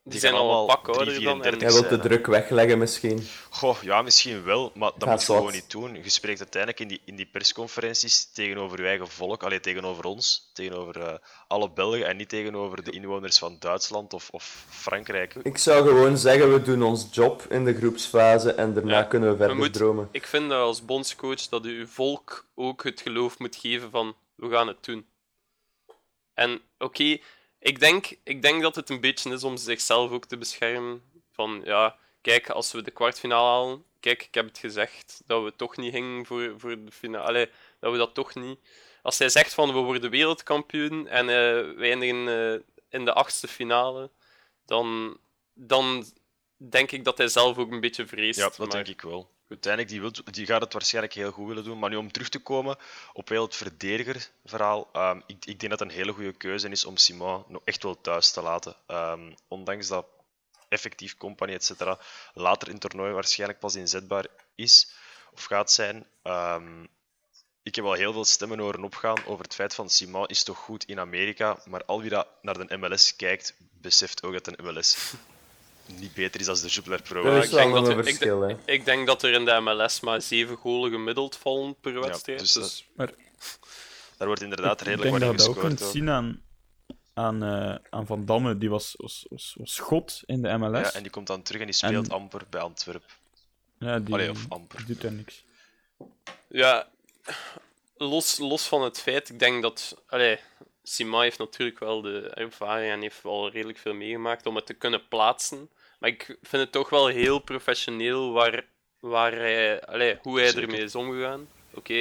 Die zijn gaan al een allemaal pak ouder dan. 3,34 En, Hij wil de hè. druk wegleggen misschien. Goh, ja, misschien wel, maar dat moet je gewoon niet doen. Je spreekt uiteindelijk in die, in die persconferenties tegenover je eigen volk, alleen tegenover ons, tegenover eh, alle Belgen en niet tegenover de inwoners van Duitsland of, of Frankrijk. Ik zou gewoon zeggen, we doen ons job in de groepsfase en daarna Ja, kunnen we verder moet- dromen. Ik vind dat als bondscoach dat je volk ook het geloof moet geven van we gaan het doen. En oké, ik, denk, ik denk dat het een beetje is om zichzelf ook te beschermen. Van ja, kijk, als we de kwartfinale halen, kijk, ik heb het gezegd dat we toch niet gingen voor, voor de finale. Allee, dat we dat toch niet. Als hij zegt van we worden wereldkampioen en eh we eindigen eh, in de achtste finale, dan, dan denk ik dat hij zelf ook een beetje vreest. Ja, dat maar- denk ik wel. Uiteindelijk, die, die gaat het waarschijnlijk heel goed willen doen. Maar nu om terug te komen op heel het verdedigerverhaal. ehm, ik, ik denk dat het een hele goede keuze is om Simon nog echt wel thuis te laten. Ehm, ondanks dat effectief compagnie, et later in het toernooi waarschijnlijk pas inzetbaar is of gaat zijn. Ehm, ik heb al heel veel stemmen horen opgaan over het feit van Simon is toch goed in Amerika, maar al wie dat naar de MLS kijkt, beseft ook dat een MLS niet beter is dan de Jupiler Pro. Dat Ja, is ik wel denk dat een er- ik verschil, hè. Ik denk dat er in de MLS maar zeven golen gemiddeld vallen per wedstrijd. dus dus dat- Daar wordt inderdaad Ik redelijk denk wat dat in je dat ook gescoord. kunt zien aan, aan, eh, aan Van Damme. Die was, was, was, in de MLS. Ja, en die komt dan terug en die speelt En- amper bij Antwerpen. Ja, die, Allee, of amper. die doet daar niks. ja, los, los van het feit, ik denk dat. Allee, Sima heeft natuurlijk wel de ervaring en heeft wel redelijk veel meegemaakt om het te kunnen plaatsen. Maar ik vind het toch wel heel professioneel waar, waar hij, allee, hoe hij Zeker. ermee is omgegaan. Oké,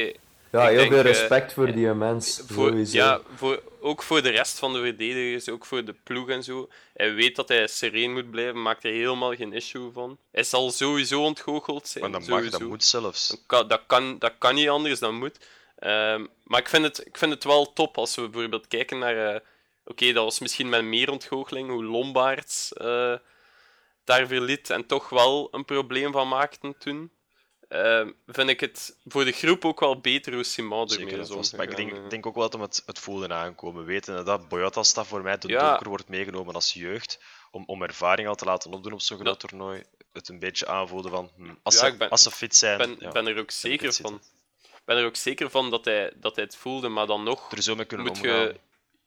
Ja, heel denk, veel eh, respect voor die mens. voor, sowieso. ja, voor, ook voor de rest van de verdedigers, ook voor de ploeg en zo. Hij weet dat hij sereen moet blijven, maakt er helemaal geen issue van. Hij zal sowieso ontgoocheld zijn. Maar dat mag, dat moet zelfs. Dat kan, dat, kan, dat kan niet anders, dat moet. Ehm, maar ik vind, het, ik vind het wel top als we bijvoorbeeld kijken naar. eh, Oké, dat was misschien met meer ontgoocheling, hoe Lombaerts eh, daar verliet en toch wel een probleem van maakten toen. Ehm, vind ik het voor de groep ook wel beter hoe Simon ermee is. Maar ik denk, eh. ik denk ook wel dat we het, het voelen aankomen. Weten dat Boyata dat voor mij Ja. donker wordt meegenomen als jeugd. Om, om ervaring al te laten opdoen op zo'n groot toernooi. Het een beetje aanvoelen van. hm, als, Ja, ze, ik ben- als ze fit zijn. ben, ja, ben er ook zeker van. ben er ook zeker van dat hij, dat hij het voelde, maar dan nog er zo mee kunnen moet omgaan. je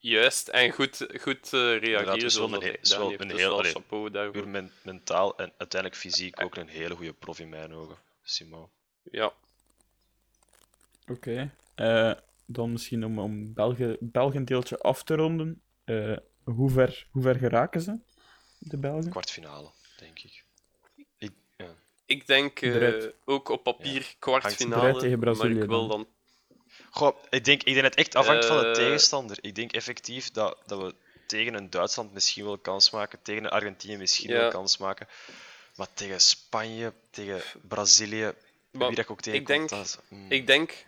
juist en goed, goed eh, reageren een dat is wel een Dus heel- wel allee, chapeau daarvoor. Puur men- mentaal en uiteindelijk fysiek ook een hele goede prof in mijn ogen. Simon. Ja. Oké. Eh, dan misschien om, om België, België deeltje af te ronden. Eh, hoe, ver, hoe ver geraken ze, de Belgen? Kwartfinale, denk ik. ik ja. Ik denk eh, ook op papier Eruit kwartfinale, tegen maar ik wil dan. Goh, ik denk, ik denk dat het echt afhangt van de Eh. tegenstander. Ik denk effectief dat, dat we tegen een Duitsland misschien wel kans maken, tegen een Argentinië misschien Ja. wel kans maken. Maar tegen Spanje, tegen Brazilië, Maar wie dat ik ook ik tegenkomt, denk- dat is- mm. Ik denk,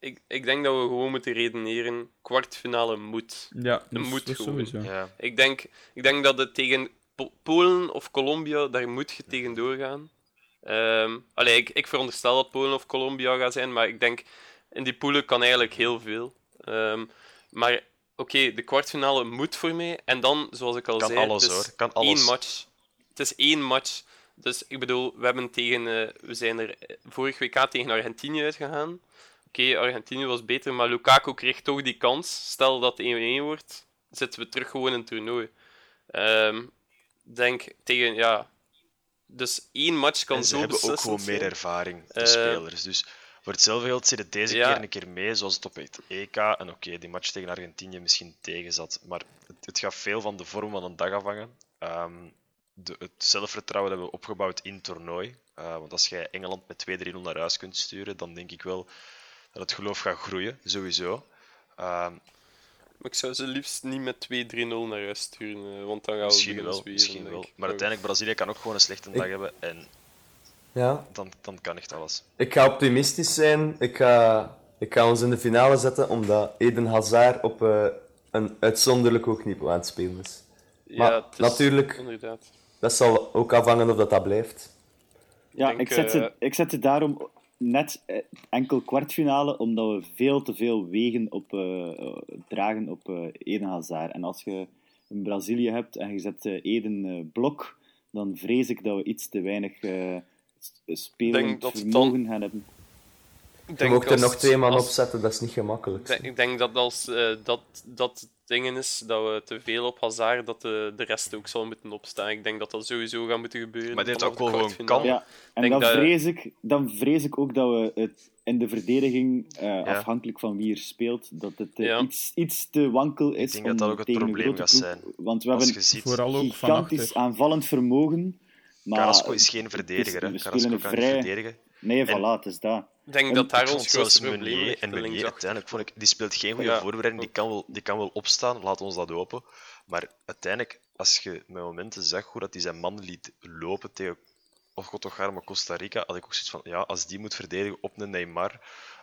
ik, ik denk dat we gewoon moeten redeneren, kwartfinale moet. Ja, dat is- moet dat is gewoon. sowieso. Ja, Ik denk, ik denk dat het tegen Po- Polen of Colombia, daar moet je tegen doorgaan. Ehm allee, ik, ik veronderstel dat Polen of Colombia gaat zijn, maar ik denk, in die poelen kan eigenlijk heel veel. Ehm, maar oké, de kwartfinale moet voor mij. En dan, zoals ik al kan zei, alles het is hoor. Kan één alles. match. Het is één match. Dus ik bedoel, we, hebben tegen, eh, we zijn er eh, vorig WK tegen Argentinië uitgegaan. Oké, Argentinië was beter, maar Lukaku kreeg toch die kans. Stel dat het 1-1 wordt, zitten we terug gewoon in het toernooi. Ehm denk tegen, ja... Dus één match kan en ze zo hebben ook gewoon meer ervaring, de Eh, spelers. Dus voor hetzelfde geld zit het deze Ja. keer een keer mee, zoals het op het EK. En oké, die match tegen Argentinië misschien tegen zat. Maar het, het gaat veel van de vorm van een dag afhangen. Ehm, de, het zelfvertrouwen dat we opgebouwd in het toernooi. Eh, want als jij Engeland met 2-3-0 naar huis kunt sturen, dan denk ik wel dat het geloof gaat groeien, sowieso. Ehm, Maar ik zou ze liefst niet met 2-3-0 naar huis sturen, eh, want dan gaan we misschien beginnen wel, misschien ik. Maar uiteindelijk, Brazilië kan ook gewoon een slechte dag hebben. En Ja, dan, dan kan echt alles. ik ga optimistisch zijn. Ik ga, ik ga ons in de finale zetten, omdat Eden Hazard op eh, een uitzonderlijk hoog niveau aan het spelen is. Ja, Maar het is- natuurlijk- Inderdaad. Dat zal ook afhangen of dat, dat blijft. Ja, denk, ik, zet ze, eh, ik zet ze daarom net eh, enkel kwartfinale, omdat we veel te veel wegen op, dragen op eh, Eden Hazard. En als je een Brazilië hebt en je zet Eden blok, dan vrees ik dat we iets te weinig s- spelend Denk dat het vermogen gaan hebben. Ik Je denk mocht er als- nog twee man als- op zetten, dat is niet gemakkelijk. Ik denk, ik denk dat als eh, dat, dat dingen is, dat we te veel op Hazard, dat de, de rest ook zal moeten opstaan. Ik denk dat dat sowieso gaat moeten gebeuren. Maar dit ook wel gewoon kan. Ja, en denk dan, dat- vrees ik, dan vrees ik ook dat we het in de verdediging, eh, afhankelijk van wie er speelt, dat het eh, Ja. iets, iets te wankel is. denk dat om dat ook het probleem gaat zijn. Want we hebben je Vooral ook van gigantisch achter. aanvallend vermogen. Maar Carrasco is geen verdediger. is- hè. Carrasco kan niet vrij... verdedigen. Nee, En- voilà, het is dat. Ik denk En dat daar ons zelfs Meunier en Meunier uiteindelijk vond ik, die speelt geen goede Ja. voorbereiding, die kan, wel, die kan wel opstaan, laat ons dat open. Maar uiteindelijk, als je met momenten zag hoe dat hij zijn man liet lopen tegen of God toch maar Costa Rica, had ik ook zoiets van, ja, als die moet verdedigen op een Neymar,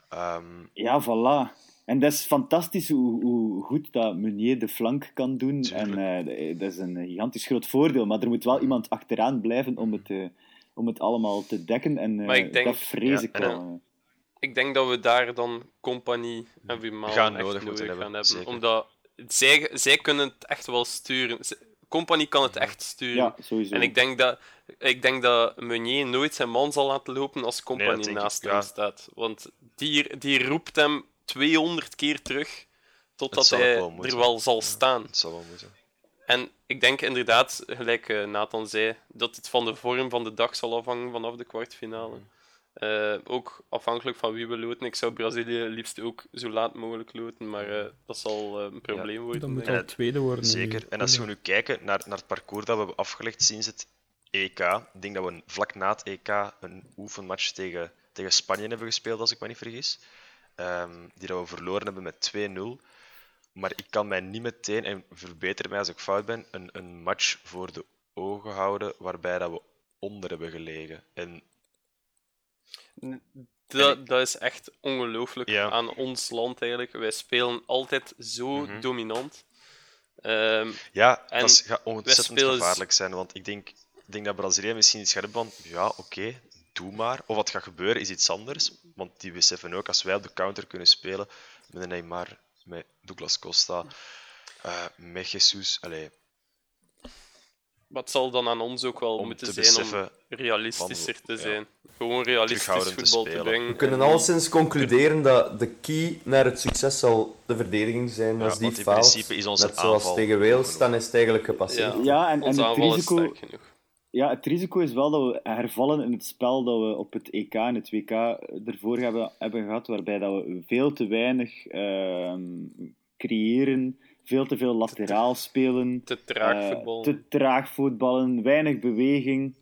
ehm, Ja, voilà. En dat is fantastisch hoe, hoe goed dat Meunier de flank kan doen. En eh, dat is een gigantisch groot voordeel. Maar er moet wel iemand achteraan blijven om het, eh, om het allemaal te dekken. En eh, Maar ik denk- dat vrees ja, ik wel. Ik denk dat we daar dan compagnie en Wiemaal Gaan echt nodig nodig, moeten gaan hebben, zeker. Omdat zij, zij kunnen het echt wel sturen. Compagnie kan het echt sturen. Ja, sowieso. En ik denk dat, ik denk dat Meunier nooit zijn man zal laten lopen als Nee, Compagnie ik, naast ja. hem staat. Want die, die roept hem 200 keer terug totdat hij wel er wel zal staan. het zal wel moeten. En ik denk inderdaad, gelijk eh, Nathan zei, dat het van de vorm van de dag zal afhangen vanaf de kwartfinale. Eh, ook afhankelijk van wie we loten. Ik zou Brazilië liefst ook zo laat mogelijk loten, maar eh, dat zal eh, een probleem worden. Dan moet ik. tweede worden. Zeker. En als we nu kijken naar, naar het parcours dat we hebben afgelegd sinds het EK, ik denk dat we een- vlak na het EK een oefenmatch tegen, tegen Spanje hebben gespeeld, als ik me niet vergis. Ehm, die dat we verloren hebben met 2-0. Maar ik kan mij niet meteen, en verbeter mij als ik fout ben, een, een match voor de ogen houden waarbij dat we onder hebben gelegen. En Dat, dat is echt ongelooflijk Ja. aan ons land eigenlijk. Wij spelen altijd zo Mhm. dominant. Ehm, Ja, dat gaat ontzettend spelen- gevaarlijk zijn, want ik denk, ik denk dat Brazilië misschien iets gaat hebben van, ja, oké, doe maar. Of wat gaat gebeuren is iets anders, want die beseffen ook, als wij op de counter kunnen spelen, met een Neymar, met Douglas Costa, eh, met Jesus, allee, het zal dan aan ons ook wel om moeten te zijn om realistischer te ja. zijn. Gewoon realistisch te voetbal te, spelen. brengen. We kunnen En- alleszins concluderen dat de key naar het succes zal de verdediging zijn. Ja, Als die want in faalt, principe is onze net zoals aanval tegen Wales, dan is het eigenlijk gepasseerd. Ja, Ja, en, het aanval is risico, sterk genoeg. Ja, het risico is wel dat we hervallen in het spel dat we op het EK en het WK ervoor hebben, hebben gehad, waarbij dat we veel te weinig ehm, creëren, veel te veel lateraal spelen, Te traag eh, voetbal. te traag voetballen, weinig beweging.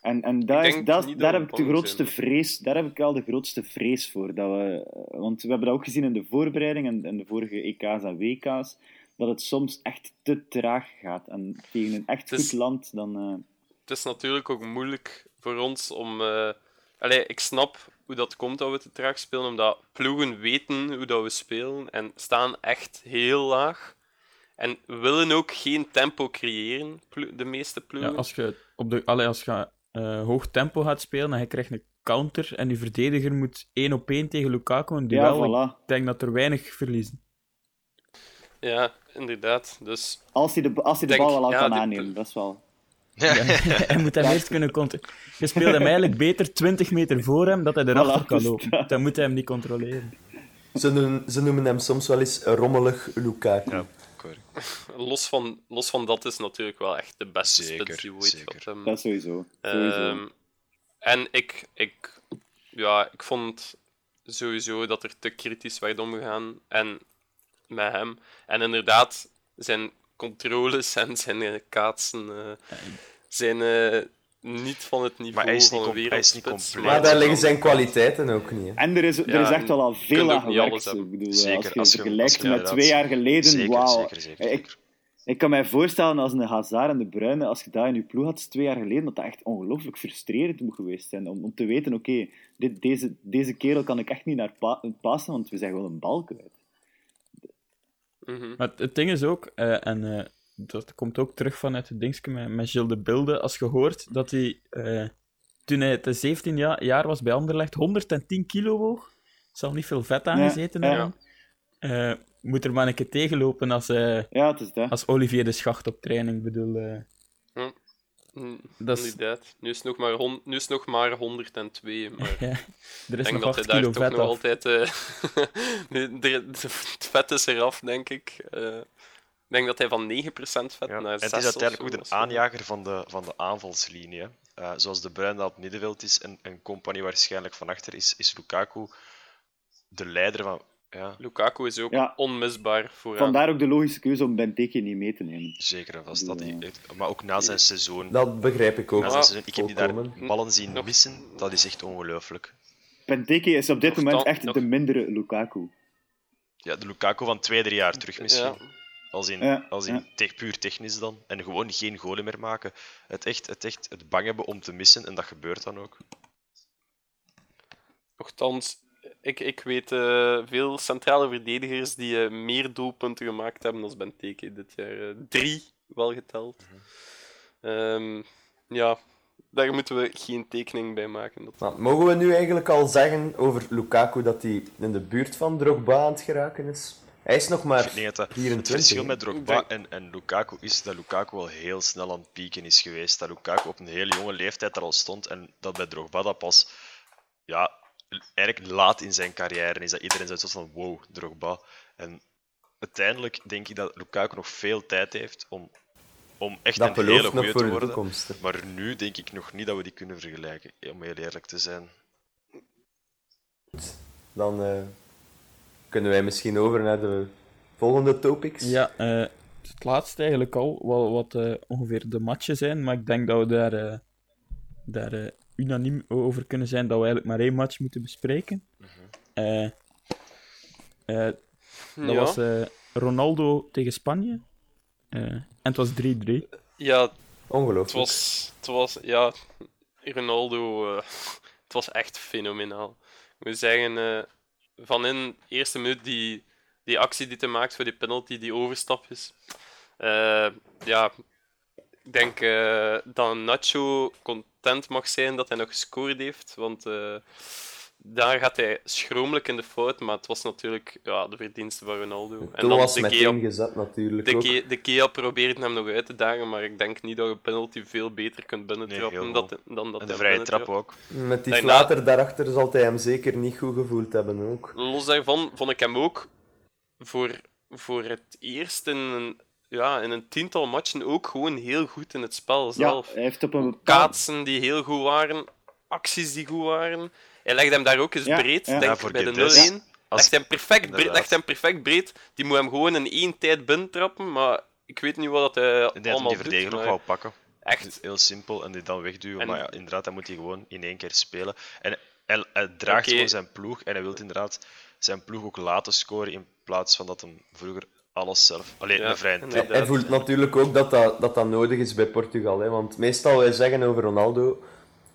En, en daar, is, dat, daar heb ik de grootste zijn. vrees, daar heb ik wel de grootste vrees voor. Dat we, want we hebben dat ook gezien in de voorbereiding en, en de vorige EK's en WK's, dat het soms echt te traag gaat. En tegen een echt goed land, dan... eh, Het is natuurlijk ook moeilijk voor ons om. eh Allee, ik snap hoe dat komt dat we te traag spelen, omdat ploegen weten hoe dat we spelen en staan echt heel laag. En willen ook geen tempo creëren, de meeste Ja, ploegen. als je, op de, allee, als je eh, hoog tempo gaat spelen en je krijgt een counter en je verdediger moet één op één tegen Lukaku een ja, duel, voilà. ik denk dat er weinig verliezen. Ja, inderdaad. Dus Als hij de, als hij de Denk- bal wel al ja, kan die- aannemen, dat is wel... Ja. hij moet hem eerst kunnen controleren. Je speelt hem eigenlijk beter 20 meter voor hem, dat hij erachter Voilà, kan dus lopen. Dan moet hij hem niet controleren. Ze noemen, ze noemen hem soms wel eens rommelig Lukaku. Ja, correct. Los van, los van dat is natuurlijk wel echt de beste Zeker, spits die we ooit zeker. gehad hebben. Dat sowieso. sowieso. Ehm, en ik, ik, ja, ik vond sowieso dat er te kritisch werd omgegaan en met hem. En inderdaad, zijn controles en zijn eh, kaatsen eh, zijn eh, niet van het niveau Maar hij is niet van een com- hij is niet wereldspits. compleet. Maar daar liggen zijn kwaliteiten ook niet. hè. En er is, er Ja, is echt wel al veel aan gewerkt. Ik bedoel, Zeker, als je als je- vergelijkt als je met inderdaad- twee jaar geleden, wauw. Ik, kan mij voorstellen als een Hazard en de Bruyne, als je dat in je ploeg had twee jaar geleden, dat dat echt ongelooflijk frustrerend moet geweest zijn. Om, om te weten, oké, dit deze, deze kerel kan ik echt niet naar pa passen, want we zijn gewoon een bal kwijt. Mhm. Maar het, het ding is ook, eh, en eh, dat komt ook terug vanuit het dingetje met, met Gilles de Bilde, als je hoort dat hij, eh, toen hij te 17 ja- jaar was bij Anderlecht, 110 kilo woog. Zal niet veel vet aangezeten Ja, ja. hebben. Eh, moet er maar een keer tegenlopen als, eh, Ja, het is dat. als Olivier de Schacht op training. Ik bedoel, dat is, Inderdaad. Nu is het nog maar, hon- nu is het nog maar 102, maar ja, er is denk nog dat 8 hij daar toch vet nog af. altijd... eh, de- het vet is eraf, denk ik. Eh, ik denk dat hij van 9% vet Ja. naar En 6 het is uiteindelijk ook de was. aanjager van de, van de aanvalslinie. hè. Eh, zoals de Bruin dat op middenveld is en een compagnie waarschijnlijk van achter is, is Lukaku de leider van. Ja, Lukaku is ook Ja. onmisbaar voor Vandaar ook de logische keuze om Benteke niet mee te nemen. zeker en vast. Dat Ja. hij, maar ook na zijn seizoen. Dat begrijp ik ook. na zijn seizoen ik heb die daar volkomen. ballen zien Nog- missen. Dat is echt ongelooflijk. Benteke is op dit Nog moment echt nog- de mindere Lukaku. Ja, de Lukaku van twee, drie jaar terug misschien. Ja. Als in, Ja, als in ja. tech- puur technisch dan. En gewoon geen golen meer maken. Het echt, het echt het bang hebben om te missen. En dat gebeurt dan ook. Nochtans, ik, ik weet eh, veel centrale verdedigers die eh, meer doelpunten gemaakt hebben dan Benteke dit jaar. Eh, drie, wel geteld. Ehm, ja, daar moeten we geen tekening bij maken. Dat... Mogen we nu eigenlijk al zeggen over Lukaku dat hij in de buurt van Drogba aan het geraken is? Hij is nog maar het 24. verschil hè? met Drogba en, en Lukaku is dat Lukaku al heel snel aan het pieken is geweest. Dat Lukaku op een hele jonge leeftijd er al stond en dat bij Drogba dat pas ja, eigenlijk laat in zijn carrière is. Dat iedereen zoiets van wow, Drogba. En uiteindelijk denk ik dat Lukaku nog veel tijd heeft om, om echt Dat een hele voor te de worden. Maar nu denk ik nog niet dat we die kunnen vergelijken, om heel eerlijk te zijn. Dan eh, kunnen wij misschien over naar de volgende topics. Ja, eh, het laatste eigenlijk al, wel wat eh, ongeveer de matchen zijn, maar ik denk dat we daar, eh, daar eh, unaniem over kunnen zijn dat we eigenlijk maar één match moeten bespreken. Eh, eh, dat ja. was eh, Ronaldo tegen Spanje. Eh, en het was 3-3. ja, het Ongelooflijk. was, het was, ja, Ronaldo, eh, het was echt fenomenaal. Ik moet zeggen, eh, van in de eerste minuut die, die actie die hij maakt voor die penalty, die overstapjes. eh, ja, ik denk eh, dat Nacho content mag zijn dat hij nog gescoord heeft, want eh, daar gaat hij schromelijk in de fout, maar het was natuurlijk ja, de verdienste van Ronaldo. Toen was de meteen Gea gezet natuurlijk de, ook. Ke de Kea probeert hem nog uit te dagen, maar ik denk niet dat je penalty veel beter kunt binnentrappen Nee, dat, dan dat En de vrije trap ook. Met die Daarna- flater daarachter zal hij hem zeker niet goed gevoeld hebben ook. Los daarvan vond ik hem ook voor, voor het eerst in een, ja, in een tiental matchen ook gewoon heel goed in het spel Ja, zelf. hij heeft op een bepaald... Kaatsen die heel goed waren, acties die goed waren. Hij legde hem daar ook eens Ja, breed, ja. denk Ja, ik, bij de 0-1. Guedes. Als- Legt hem, perfect breed, legt hem perfect breed. Die moet hem gewoon in één tijd binnentrappen, maar ik weet niet wat hij die allemaal die doet. verdediger nog maar wou pakken. Echt, Heel simpel en die dan wegduwen. En- Maar ja, inderdaad, dan moet hij gewoon in één keer spelen. En hij, hij draagt Oké. gewoon zijn ploeg en hij wil inderdaad zijn ploeg ook laten scoren in plaats van dat hem vroeger alles zelf. Alleen Ja, een vrije. Hij, voelt natuurlijk ook dat dat, dat dat nodig is bij Portugal. Hè? Want meestal wij zeggen over Ronaldo,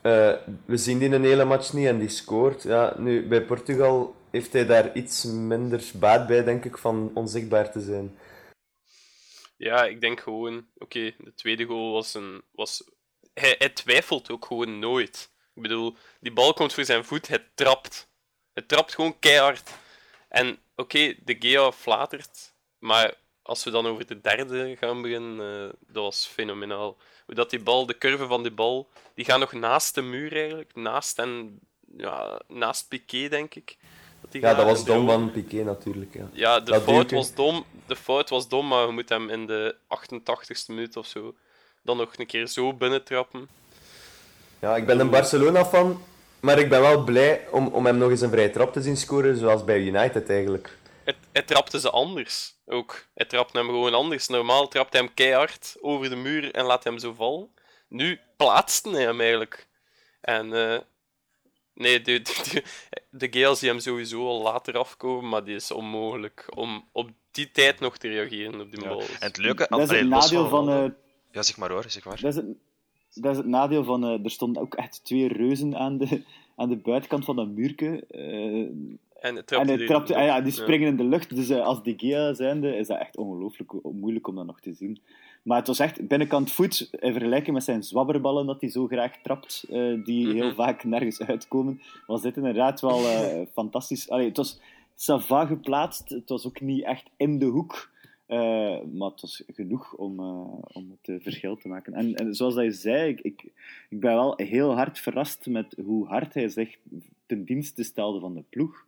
eh, we zien die een hele match niet en die scoort. Ja, nu, bij Portugal heeft hij daar iets minder baat bij, denk ik, van onzichtbaar te zijn. Ja, ik denk gewoon, oké, de tweede goal was een. Was, hij, hij twijfelt ook gewoon nooit. Ik bedoel, die bal komt voor zijn voet, hij trapt. Hij trapt gewoon keihard. En oké, de Gea flatert, maar als we dan over de derde gaan beginnen, uh, dat was fenomenaal. Hoe dat die bal, de curve van die bal, die gaat nog naast de muur eigenlijk. Naast, en, ja, naast Piqué, denk ik. Dat ja, dat was dom van Piqué natuurlijk. Ja, ja de, fout was dom, de fout was dom, maar je moet hem in de 88ste minuut of zo dan nog een keer zo binnentrappen. Ja, ik ben een Barcelona-fan, maar ik ben wel blij om, om hem nog eens een vrije trap te zien scoren, zoals bij United eigenlijk. Hij, trapte ze anders ook. Hij trapte hem gewoon anders. Normaal trapt hij hem keihard over de muur en laat hem zo vallen. Nu plaatste hij hem eigenlijk. En uh, nee, de, de, de die hem sowieso al later afkomen, maar die is onmogelijk om op die tijd nog te reageren op die bal. En het leuke... Dat is het nadeel van... Uh, ja, zeg maar hoor, zeg maar. Dat is het, dat is het nadeel van... Uh, er stonden ook echt twee reuzen aan de, aan de buitenkant van dat muurke. En, het en hij trapt, ah ja, die springen in de lucht. Dus uh, als De Gea zijnde is dat echt ongelooflijk moeilijk om dat nog te zien. Maar het was echt binnenkant voet, in vergelijking met zijn zwabberballen dat hij zo graag trapt, uh, die mhm. heel vaak nergens uitkomen, was dit inderdaad wel uh, fantastisch. Allee, het was sava geplaatst, het was ook niet echt in de hoek. maar het was genoeg om, om het verschil te maken. En, en zoals dat je zei, ik, ik, ik ben wel heel hard verrast met hoe hard hij zich ten dienste stelde van de ploeg.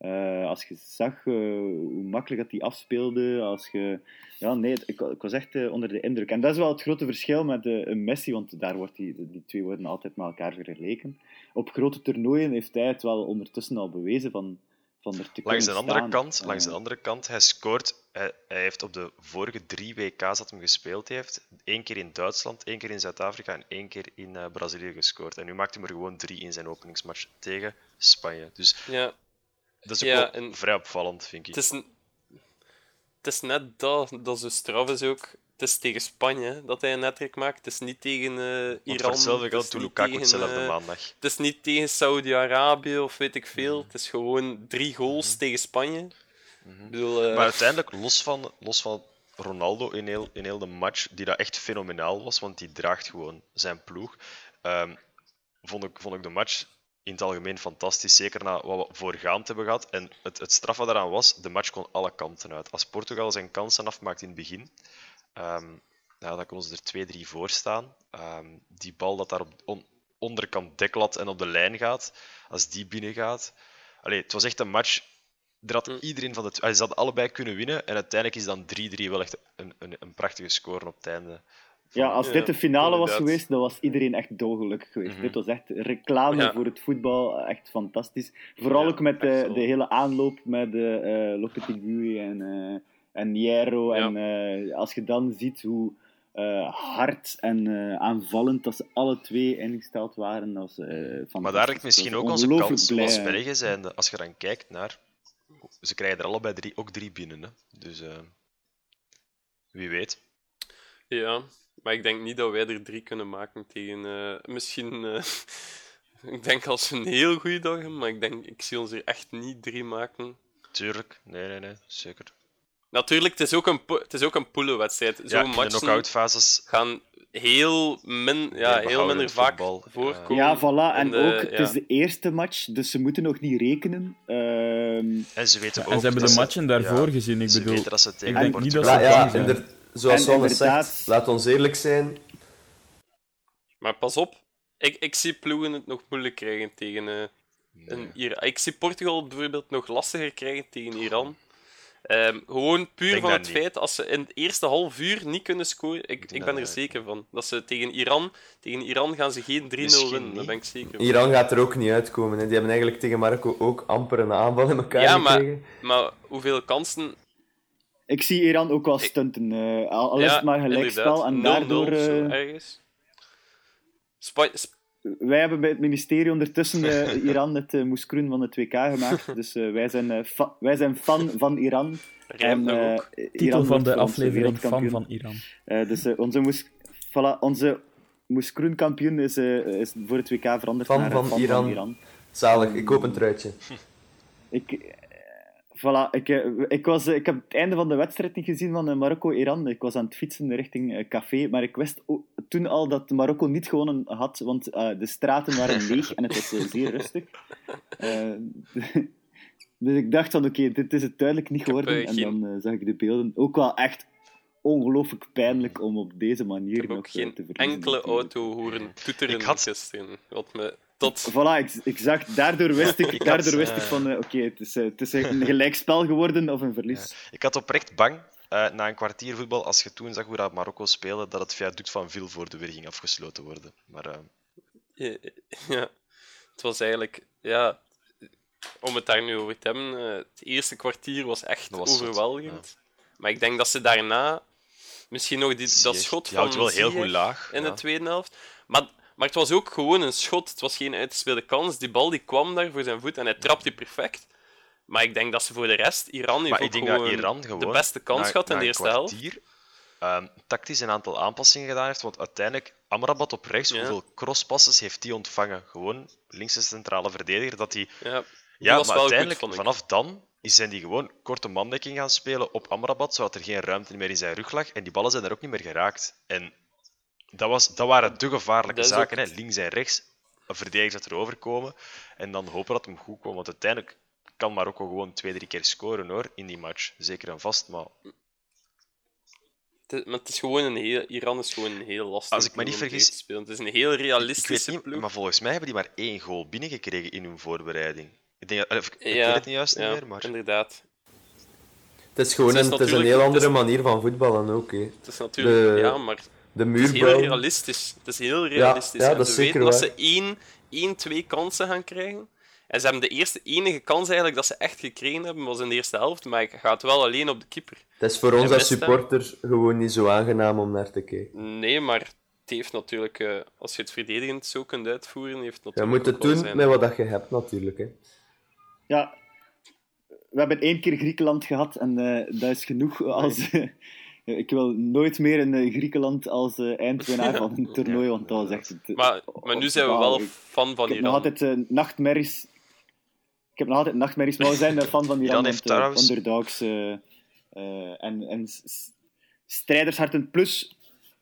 Uh, als je zag uh, hoe makkelijk dat hij afspeelde, als je... Ja, nee, ik, ik was echt uh, onder de indruk. En dat is wel het grote verschil met een Messi, want daar wordt die, die twee worden altijd met elkaar vergeleken. Op grote toernooien heeft hij het wel ondertussen al bewezen van, van er te langs de andere staan. kant, Langs de andere kant, hij scoort... Hij, hij, heeft op de vorige drie WK's dat hij gespeeld heeft, één keer in Duitsland, één keer in Zuid-Afrika en één keer in Brazilië gescoord. En nu maakt hij er gewoon drie in zijn openingsmatch tegen Spanje. Dus... Ja dat is ook ja, vrij opvallend, vind ik. Het is, het is net dat, dat zo straf is ook. Het is tegen Spanje dat hij een netwerk maakt. Het is niet tegen uh, Iran. hetzelfde geldt toen Lukaku hetzelfde uh, maandag. Het is niet tegen Saudi-Arabië of weet ik veel. Het is gewoon drie goals mhm. tegen Spanje. Mm bedoel, uh... Maar uiteindelijk, los van, los van Ronaldo in heel, in heel de match, die dat echt fenomenaal was, want die draagt gewoon zijn ploeg, um, vond, ik, vond ik de match in het algemeen fantastisch. Zeker na wat we voorgaand hebben gehad. En het, het straffe daaraan was, de match kon alle kanten uit. Als Portugal zijn kansen afmaakt in het begin, um, nou, dan konden ze er 2-3 voor staan. Um, die bal dat daar op on, onderkant deklat en op de lijn gaat, als die binnen gaat. Allee, het was echt een match. Er had mm. iedereen van de twee, ze hadden allebei kunnen winnen. En uiteindelijk is dan 3-3 wel echt een, een, een prachtige score op het einde. Ja, als dit de finale was geweest, dan was iedereen echt doogelukkig geweest. Mhm. Dit was echt reclame voor het voetbal, echt fantastisch. Vooral ook met de, de, hele aanloop met de uh, Lopetegui en, uh, en Niero. En uh, als je dan ziet hoe uh, hard en aanvallend dat ze alle twee ingesteld waren, dat was fantastisch. Maar daar ligt misschien ook onze kans blij, als Belgen zijnde. Als je dan kijkt naar... Ze krijgen er allebei drie, ook drie binnen. Hè. Dus wie weet. Ja, maar ik denk niet dat wij er drie kunnen maken tegen. Uh, misschien. Uh, ik denk als een heel goede dag hebben, maar ik denk, ik zie ons er echt niet drie maken. Tuurlijk, nee, nee, nee, zeker. Natuurlijk, het is ook een, het is ook een poelenwedstrijd. Zo'n ja, de fases gaan heel, min, ja, heel minder vaak voorkomen. Ja, voilà. En ook, het is de eerste match, dus ze moeten nog niet rekenen. Um... En ze weten ook... En ze hebben de matchen daarvoor gezien, ik bedoel... dat ze tegen ik denk niet dat ze ja, zijn zoals Sanne zegt, laat ons eerlijk zijn. Maar pas op, ik, ik zie ploegen het nog moeilijk krijgen tegen uh, een Iran. Ik zie Portugal bijvoorbeeld nog lastiger krijgen tegen Iran. Um, gewoon puur van het feit, als ze in het eerste half uur niet kunnen scoren, ik, ik, ben er zeker van. Dat ze tegen Iran, tegen Iran gaan ze geen 3-0 winnen, daar ben ik zeker van. Iran gaat er ook niet uitkomen. Hè. Die hebben eigenlijk tegen Marokko ook amper een aanval in elkaar ja, gekregen. Maar, maar hoeveel kansen ik zie Iran ook wel stunten. Uh, al is het maar gelijkspel. En daardoor... Uh, wij hebben bij het ministerie ondertussen uh, Iran het uh, moeskroen van het WK gemaakt. Dus wij, zijn, wij zijn fan van Iran. En, Titel Iran van de aflevering fan van Iran. dus onze, moes, voilà, onze moeskroenkampioen is, is voor het WK veranderd fan naar van, fan Iran. van Iran. Zalig, ik koop een truitje. Ik, Voilà, ik, eh, ik, was, ik heb het einde van de wedstrijd niet gezien van eh, Marokko-Iran. Ik was aan het fietsen richting uh, café, maar ik wist toen al dat Marokko niet gewonnen had, want uh, de straten waren leeg en het was zeer rustig. Dus ik dacht van, oké, dit is het duidelijk niet Ik heb, geworden. eh, en geen- dan eh, zag ik de beelden. Ook wel echt ongelooflijk pijnlijk om op deze manier Ik heb nog ook eh, geen te verliezen. enkele auto horen toeteren Ik had- gisteren. Wat me tot... Voilà, ik, ik zag, daardoor wist ik, Ik had, daardoor wist ik eh, van, eh, oké, het, is, eh, het is een gelijkspel geworden of een verlies. Ik had oprecht bang, eh, na een kwartier voetbal, als je toen zag hoe dat Marokko speelde, dat het viaduct van Vilvoorde weer ging afgesloten worden. Maar Ja, ja, het was eigenlijk... Ja, om het daar nu over te hebben, het eerste kwartier was echt was overweldigend. Maar ik denk dat ze daarna misschien nog die, dat schot die van houdt wel heel goed laag. in ja. de tweede helft. Maar, maar het was ook gewoon een schot. Het was geen uitgespeelde kans. Die bal die kwam daar voor zijn voet en hij trapte die perfect. Maar ik denk dat ze voor de rest... Iran heeft ik denk gewoon dat Iran gewoon de beste kans gehad in de eerste helft. ehm, tactisch een aantal aanpassingen gedaan heeft. Want uiteindelijk, Amrabat op rechts, Ja. hoeveel crosspasses heeft hij ontvangen? Gewoon linkse centrale verdediger. Dat hij... Ja, Ja, maar uiteindelijk, goed, vanaf dan is- zijn die gewoon korte mandekking gaan spelen op Amrabat, zodat er geen ruimte meer in zijn rug lag. En die ballen zijn er ook niet meer geraakt. En dat, was, dat waren de gevaarlijke Dat zaken. ook Hè. Links en rechts, een verdediger dat erover komen. En dan hopen dat hem goed komt. Want uiteindelijk kan Marokko gewoon twee, drie keer scoren hoor, in die match. Zeker en vast. Maar Het is, maar het is gewoon een heel, Iran is gewoon een heel lastig Als ik me niet vergis- tegen te spelen. Het is een heel realistische niet, ploeg. maar volgens mij hebben die maar één goal binnengekregen in hun voorbereiding. Ik, denk, of, ik, ik ja, weet het niet juist ja, niet meer, maar... inderdaad. Het is gewoon Het is een, het is een heel het andere is- manier van voetballen ook. Hè. Het is natuurlijk... De- Ja, maar De het is heel realistisch. Het is heel realistisch. ja, En dat is ze zeker weten dat ze één, één, twee kansen gaan krijgen. En ze hebben de eerste enige kans eigenlijk dat ze echt gekregen hebben, was in de eerste helft. Maar ik ga het wel alleen op de keeper. Het is voor ons als supporter gewoon niet zo aangenaam om naar te kijken. Nee, maar het heeft natuurlijk... eh, als je het verdedigend zo kunt uitvoeren, heeft het Je natuurlijk moet het doen zijn- met wat dat je hebt, natuurlijk. Hè. Ja, we hebben één keer Griekenland gehad en eh, dat is genoeg. Als, ik wil nooit meer een eh, Griekenland als eh, eindwinnaar van een toernooi, want dat was echt... het- Maar, maar nu zijn we wel Ik- fan van Ik heb Iran. nog altijd eh, nachtmerries. Ik heb nog altijd nachtmerries, maar we zijn eh, fan van Iran. Iran heeft eh, trouwens- underdogs eh, eh, en, en strijdersharten plus,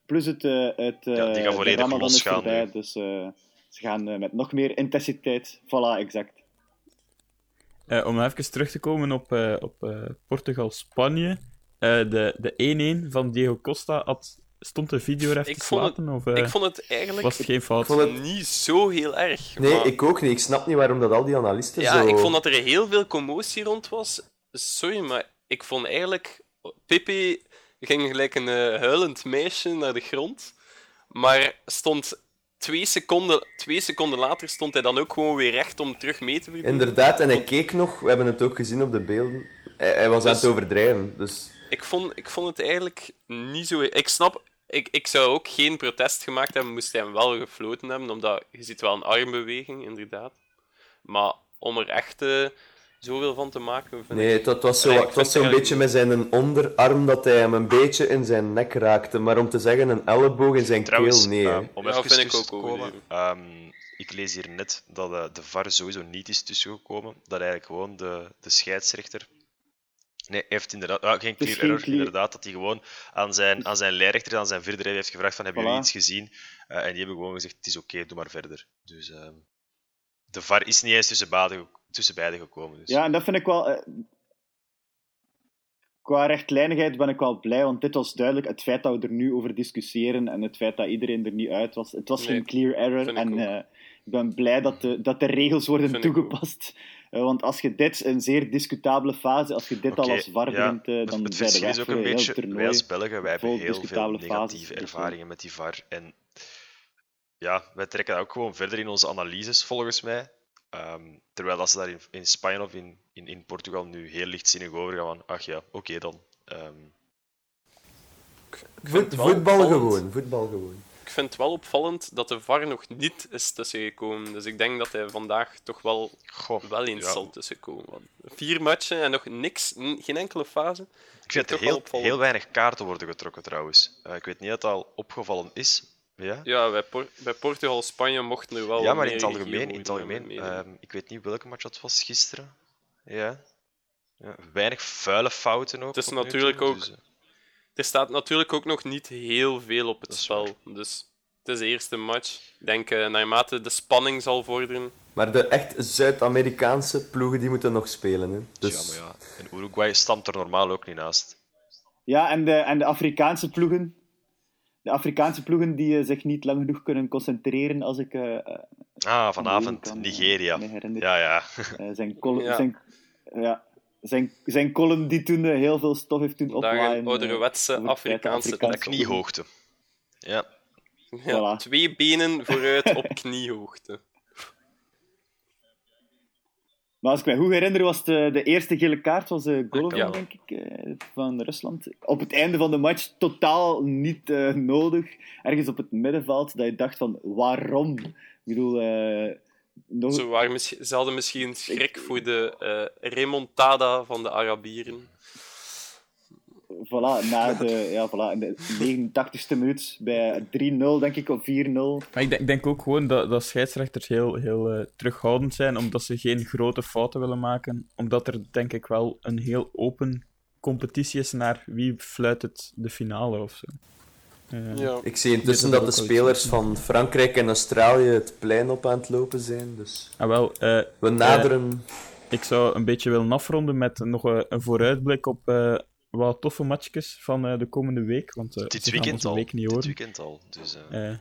plus het, eh het eh, Ja, die gaan volledig losgaan voorbij, dus eh, ze gaan eh, met nog meer intensiteit. Voilà, exact. Eh, om even terug te komen op, eh, op eh, Portugal-Spanje. Eh, de de 1-1 van Diego Costa had, stond de video er even Ik te vond het- laten, Of eh, Ik vond het eigenlijk was het geen fout? Ik vond het... niet zo heel erg. Nee, maar- ik ook niet. Ik snap niet waarom dat al die analisten Ja, zo... ik vond dat er heel veel commotie rond was. Sorry, maar ik vond eigenlijk... Pepe ging gelijk een eh, huilend meisje naar de grond. Maar stond twee seconden, twee seconden later stond hij dan ook gewoon weer recht om terug mee te verdienen. Inderdaad, en hij keek nog, we hebben het ook gezien op de beelden. Hij, hij was aan Dus- het overdrijven. Dus Ik vond, ik vond het eigenlijk niet zo... Ik snap... Ik, ik zou ook geen protest gemaakt hebben, moest hij hem wel gefloten hebben, omdat je ziet wel een armbeweging, inderdaad. Maar om er echt eh, zoveel van te maken... vind nee, ik- het, was zo, zo'n eigenlijk- beetje met zijn onderarm dat hij hem een beetje in zijn nek raakte. Maar om te zeggen een elleboog in zijn Trouwens, keel, nee. eh, om Ja, vind ik ook komen, ehm, ik lees hier net dat eh, de VAR sowieso niet is tussengekomen. Dat eigenlijk gewoon de, de scheidsrechter... Nee, heeft inderdaad... ah, geen clear geen error, clear- inderdaad. Dat hij gewoon aan zijn, aan zijn lijnrechter, aan zijn vierde heeft gevraagd van, hebben jullie Voilà. iets gezien? Eh, en die hebben gewoon gezegd, het is oké, doe maar verder. Dus ehm, de VAR is niet eens tussen beiden, tussen beiden gekomen. Dus. Ja, en dat vind ik wel... eh, qua rechtlijnigheid ben ik wel blij, want dit was duidelijk. Het feit dat we er nu over discussiëren en het feit dat iedereen er niet uit was. Het was Nee, geen clear error. En eh, ik ben blij dat de, dat de regels worden Vind ik ook. toegepast. Eh, want als je dit, een zeer discutabele fase, als je dit al als VAR ja, brengt, eh, het- dan het zijn verschil we is ook een beetje, toernooi. wij als Belgen, wij hebben heel veel negatieve fases, dus, ervaringen met die VAR. En ja, wij trekken dat ook gewoon verder in onze analyses, volgens mij. Ehm, terwijl dat ze daar in, in Spanje of in, in, in Portugal nu heel lichtzinnig over gaan van, ach ja, oké dan. Ehm, Ik vind Voet- het wel voetbal opvallend. gewoon, voetbal gewoon. Ik vind het wel opvallend dat de VAR nog niet is tussengekomen. Dus ik denk dat hij vandaag toch wel, goh, wel eens ja. zal tussenkomen. Want Vier matchen en nog niks, geen enkele fase. Ik vind er heel, heel weinig kaarten worden getrokken trouwens. Eh, ik weet niet of dat al opgevallen is. Ja, Ja, bij, Por- bij Portugal, Spanje mochten er wel ja maar in het algemeen, in het algemeen ehm, ik weet niet welke match dat was gisteren. Ja. ja weinig vuile fouten ook. Het is natuurlijk toe, ook- dus, eh, Er staat natuurlijk ook nog niet heel veel op het spel. Dus Het is de eerste match. Ik denk, uh, naarmate de spanning zal vorderen. Maar de echt Zuid-Amerikaanse ploegen die moeten nog spelen. Hè. Dus... Ja, maar ja. En Uruguay stamt er normaal ook niet naast. Ja, en de, en de Afrikaanse ploegen. De Afrikaanse ploegen die uh, zich niet lang genoeg kunnen concentreren als ik. Uh, ah, vanavond kan, Nigeria. ja, ja. zijn, ja. Zijn, ja. Zijn, zijn column die toen heel veel stof heeft toen oplaaien. ouderwetse Afrikaanse, Afrikaanse kniehoogte. Ja. ja voilà. Twee benen vooruit op kniehoogte. Maar als ik me goed herinner, was de, de eerste gele kaart was uh, Golovin, denk ik, van Rusland. Op het einde van de match totaal niet uh, nodig. Ergens op het middenveld, dat je dacht van, waarom? Ik bedoel... Nog... Ze, waren ze hadden misschien schrik voor de remontada van de Arabieren voilà, na de, ja, voilà, in de 89ste minuut bij 3-0, denk ik, of 4-0. Maar ik denk, ik denk, ook gewoon dat, dat scheidsrechters heel, heel uh, terughoudend zijn, omdat ze geen grote fouten willen maken. Omdat er, denk ik, wel een heel open competitie is naar wie fluit het de finale of zo. Ja. Ik zie intussen dat de spelers van Frankrijk en Australië het plein op aan het lopen zijn. Dus ah, wel, uh, we naderen. ik zou een beetje willen afronden met nog een, een vooruitblik op wat toffe matchjes van uh, de komende week. Want uh, dit weekend al. Week niet dit weekend al. Dus, uh...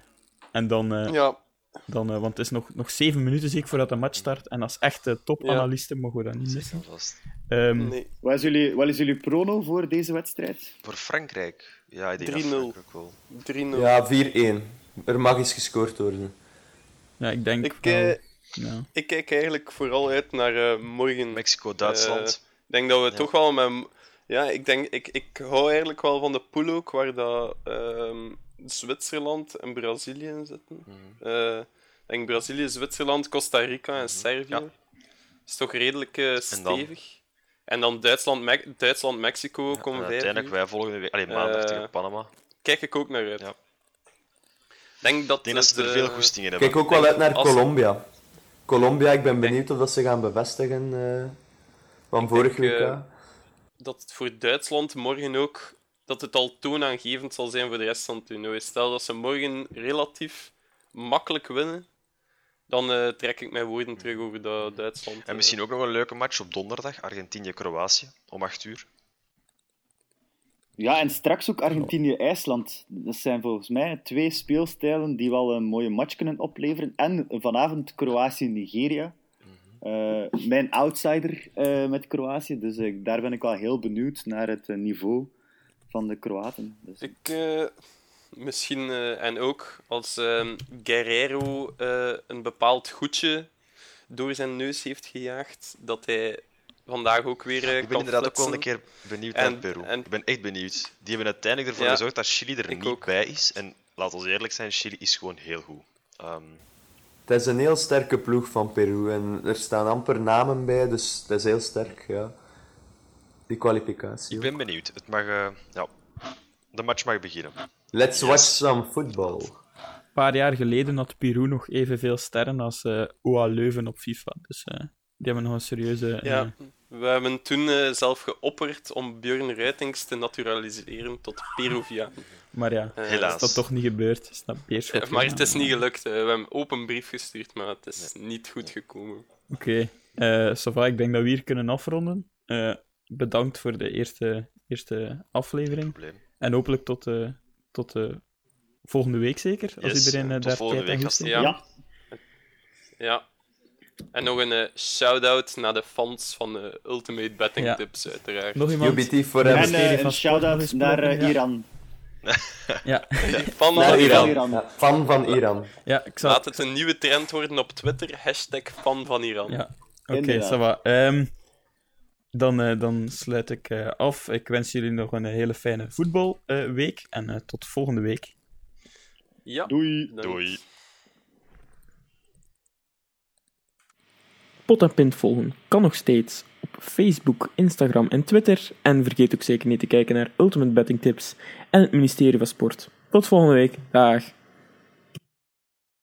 en dan, ja. Dan want het is nog, nog zeven minuten zeker voordat de match start. En als echte topanalisten ja. mogen we dat niet missen. Um, nee. wat, is jullie, wat is jullie prono voor deze wedstrijd? Voor Frankrijk? Ja, ik denk 3-0. Ja, 4-1. Er mag eens gescoord worden. Ja, ik denk. Ik, wel, ja. ik kijk eigenlijk vooral uit naar morgen. Mexico-Duitsland. ik denk dat we ja. toch wel met ja, ik denk, ik, ik hou eigenlijk wel van de pool ook, waar dat, uh, Zwitserland en Brazilië in zitten. Mm. Uh, ik denk Brazilië, Zwitserland, Costa Rica en mhm. Servië. Ja. is toch redelijk uh, stevig. En dan, Duitsland, Me Duitsland Mexico ja, komen vijf Uiteindelijk wij volgende week, alleen maandag uh, tegen Panama. Kijk ik ook naar uit. Ja. Denk dat, denk dat ze er veel goestingen hebben. Kijk ook wel uit naar Colombia. Colombia, ik ben benieuwd of dat ze gaan bevestigen uh, van vorige week dat het voor Duitsland morgen ook dat het al toonaangevend zal zijn voor de rest van het toernooi. Stel dat ze morgen relatief makkelijk winnen, dan uh, trek ik mijn woorden terug over dat Duitsland. En misschien ook nog een leuke match op donderdag, Argentinië-Kroatië, om 8 uur. Ja, en straks ook Argentinië-IJsland. Dat zijn volgens mij twee speelstijlen die wel een mooie match kunnen opleveren. En vanavond Kroatië-Nigeria. Uh, mijn outsider uh, met Kroatië. Dus uh, daar ben ik wel heel benieuwd naar het niveau van de Kroaten. Dus... Ik, misschien, en ook als ehm, Guerrero een bepaald goedje door zijn neus heeft gejaagd, dat hij vandaag ook weer. ik ben inderdaad ook wel een keer benieuwd naar Peru. En... Ik ben echt benieuwd. Die hebben uiteindelijk ervoor ja, gezorgd dat Chili er niet ook. bij is. En laten we eerlijk zijn, Chili is gewoon heel goed. Um, het is een heel sterke ploeg van Peru en er staan amper namen bij, dus het is heel sterk, ja. Die kwalificatie. Ik ben benieuwd. Het mag, uh, ja, de match mag beginnen. Let's watch some football. Een paar jaar geleden had Peru nog evenveel sterren als uh, OA Leuven op FIFA. Dus uh, die hebben nog een serieuze. Ja, we hebben toen zelf geopperd om Björn Ruitings te naturaliseren tot Peruviaan. Maar ja, uh, Helaas. is dat toch niet gebeurd. Is dat maar het is niet gelukt. We hebben een open brief gestuurd, maar het is niet goed gekomen. Oké, okay. uh, Sava, ik denk dat we hier kunnen afronden. Uh, bedankt voor de eerste, eerste aflevering. En hopelijk tot, uh, tot volgende week zeker, als yes, iedereen daar tijd aan heeft. Ja. ja. ja. En nog een uh, shout-out naar de fans van uh, Ultimate Betting ja. Tips, uiteraard. Nog iemand? UBT voor en uh, een shout-out naar. Iran. ja. Fan van Iran. Iran. Fan van Iran. Ja, ik zal... Laat het een nieuwe trend worden op Twitter. Hashtag fan van Iran. Ja, oké, okay, um, dan, uh, dan sluit ik uh, af. Ik wens jullie nog een hele fijne voetbalweek. Uh, en tot volgende week. Ja. Doei. Doei. Pot en Pint volgen kan nog steeds op Facebook, Instagram en Twitter. En vergeet ook zeker niet te kijken naar Ultimate Betting Tips en het ministerie van Sport. Tot volgende week. Dag.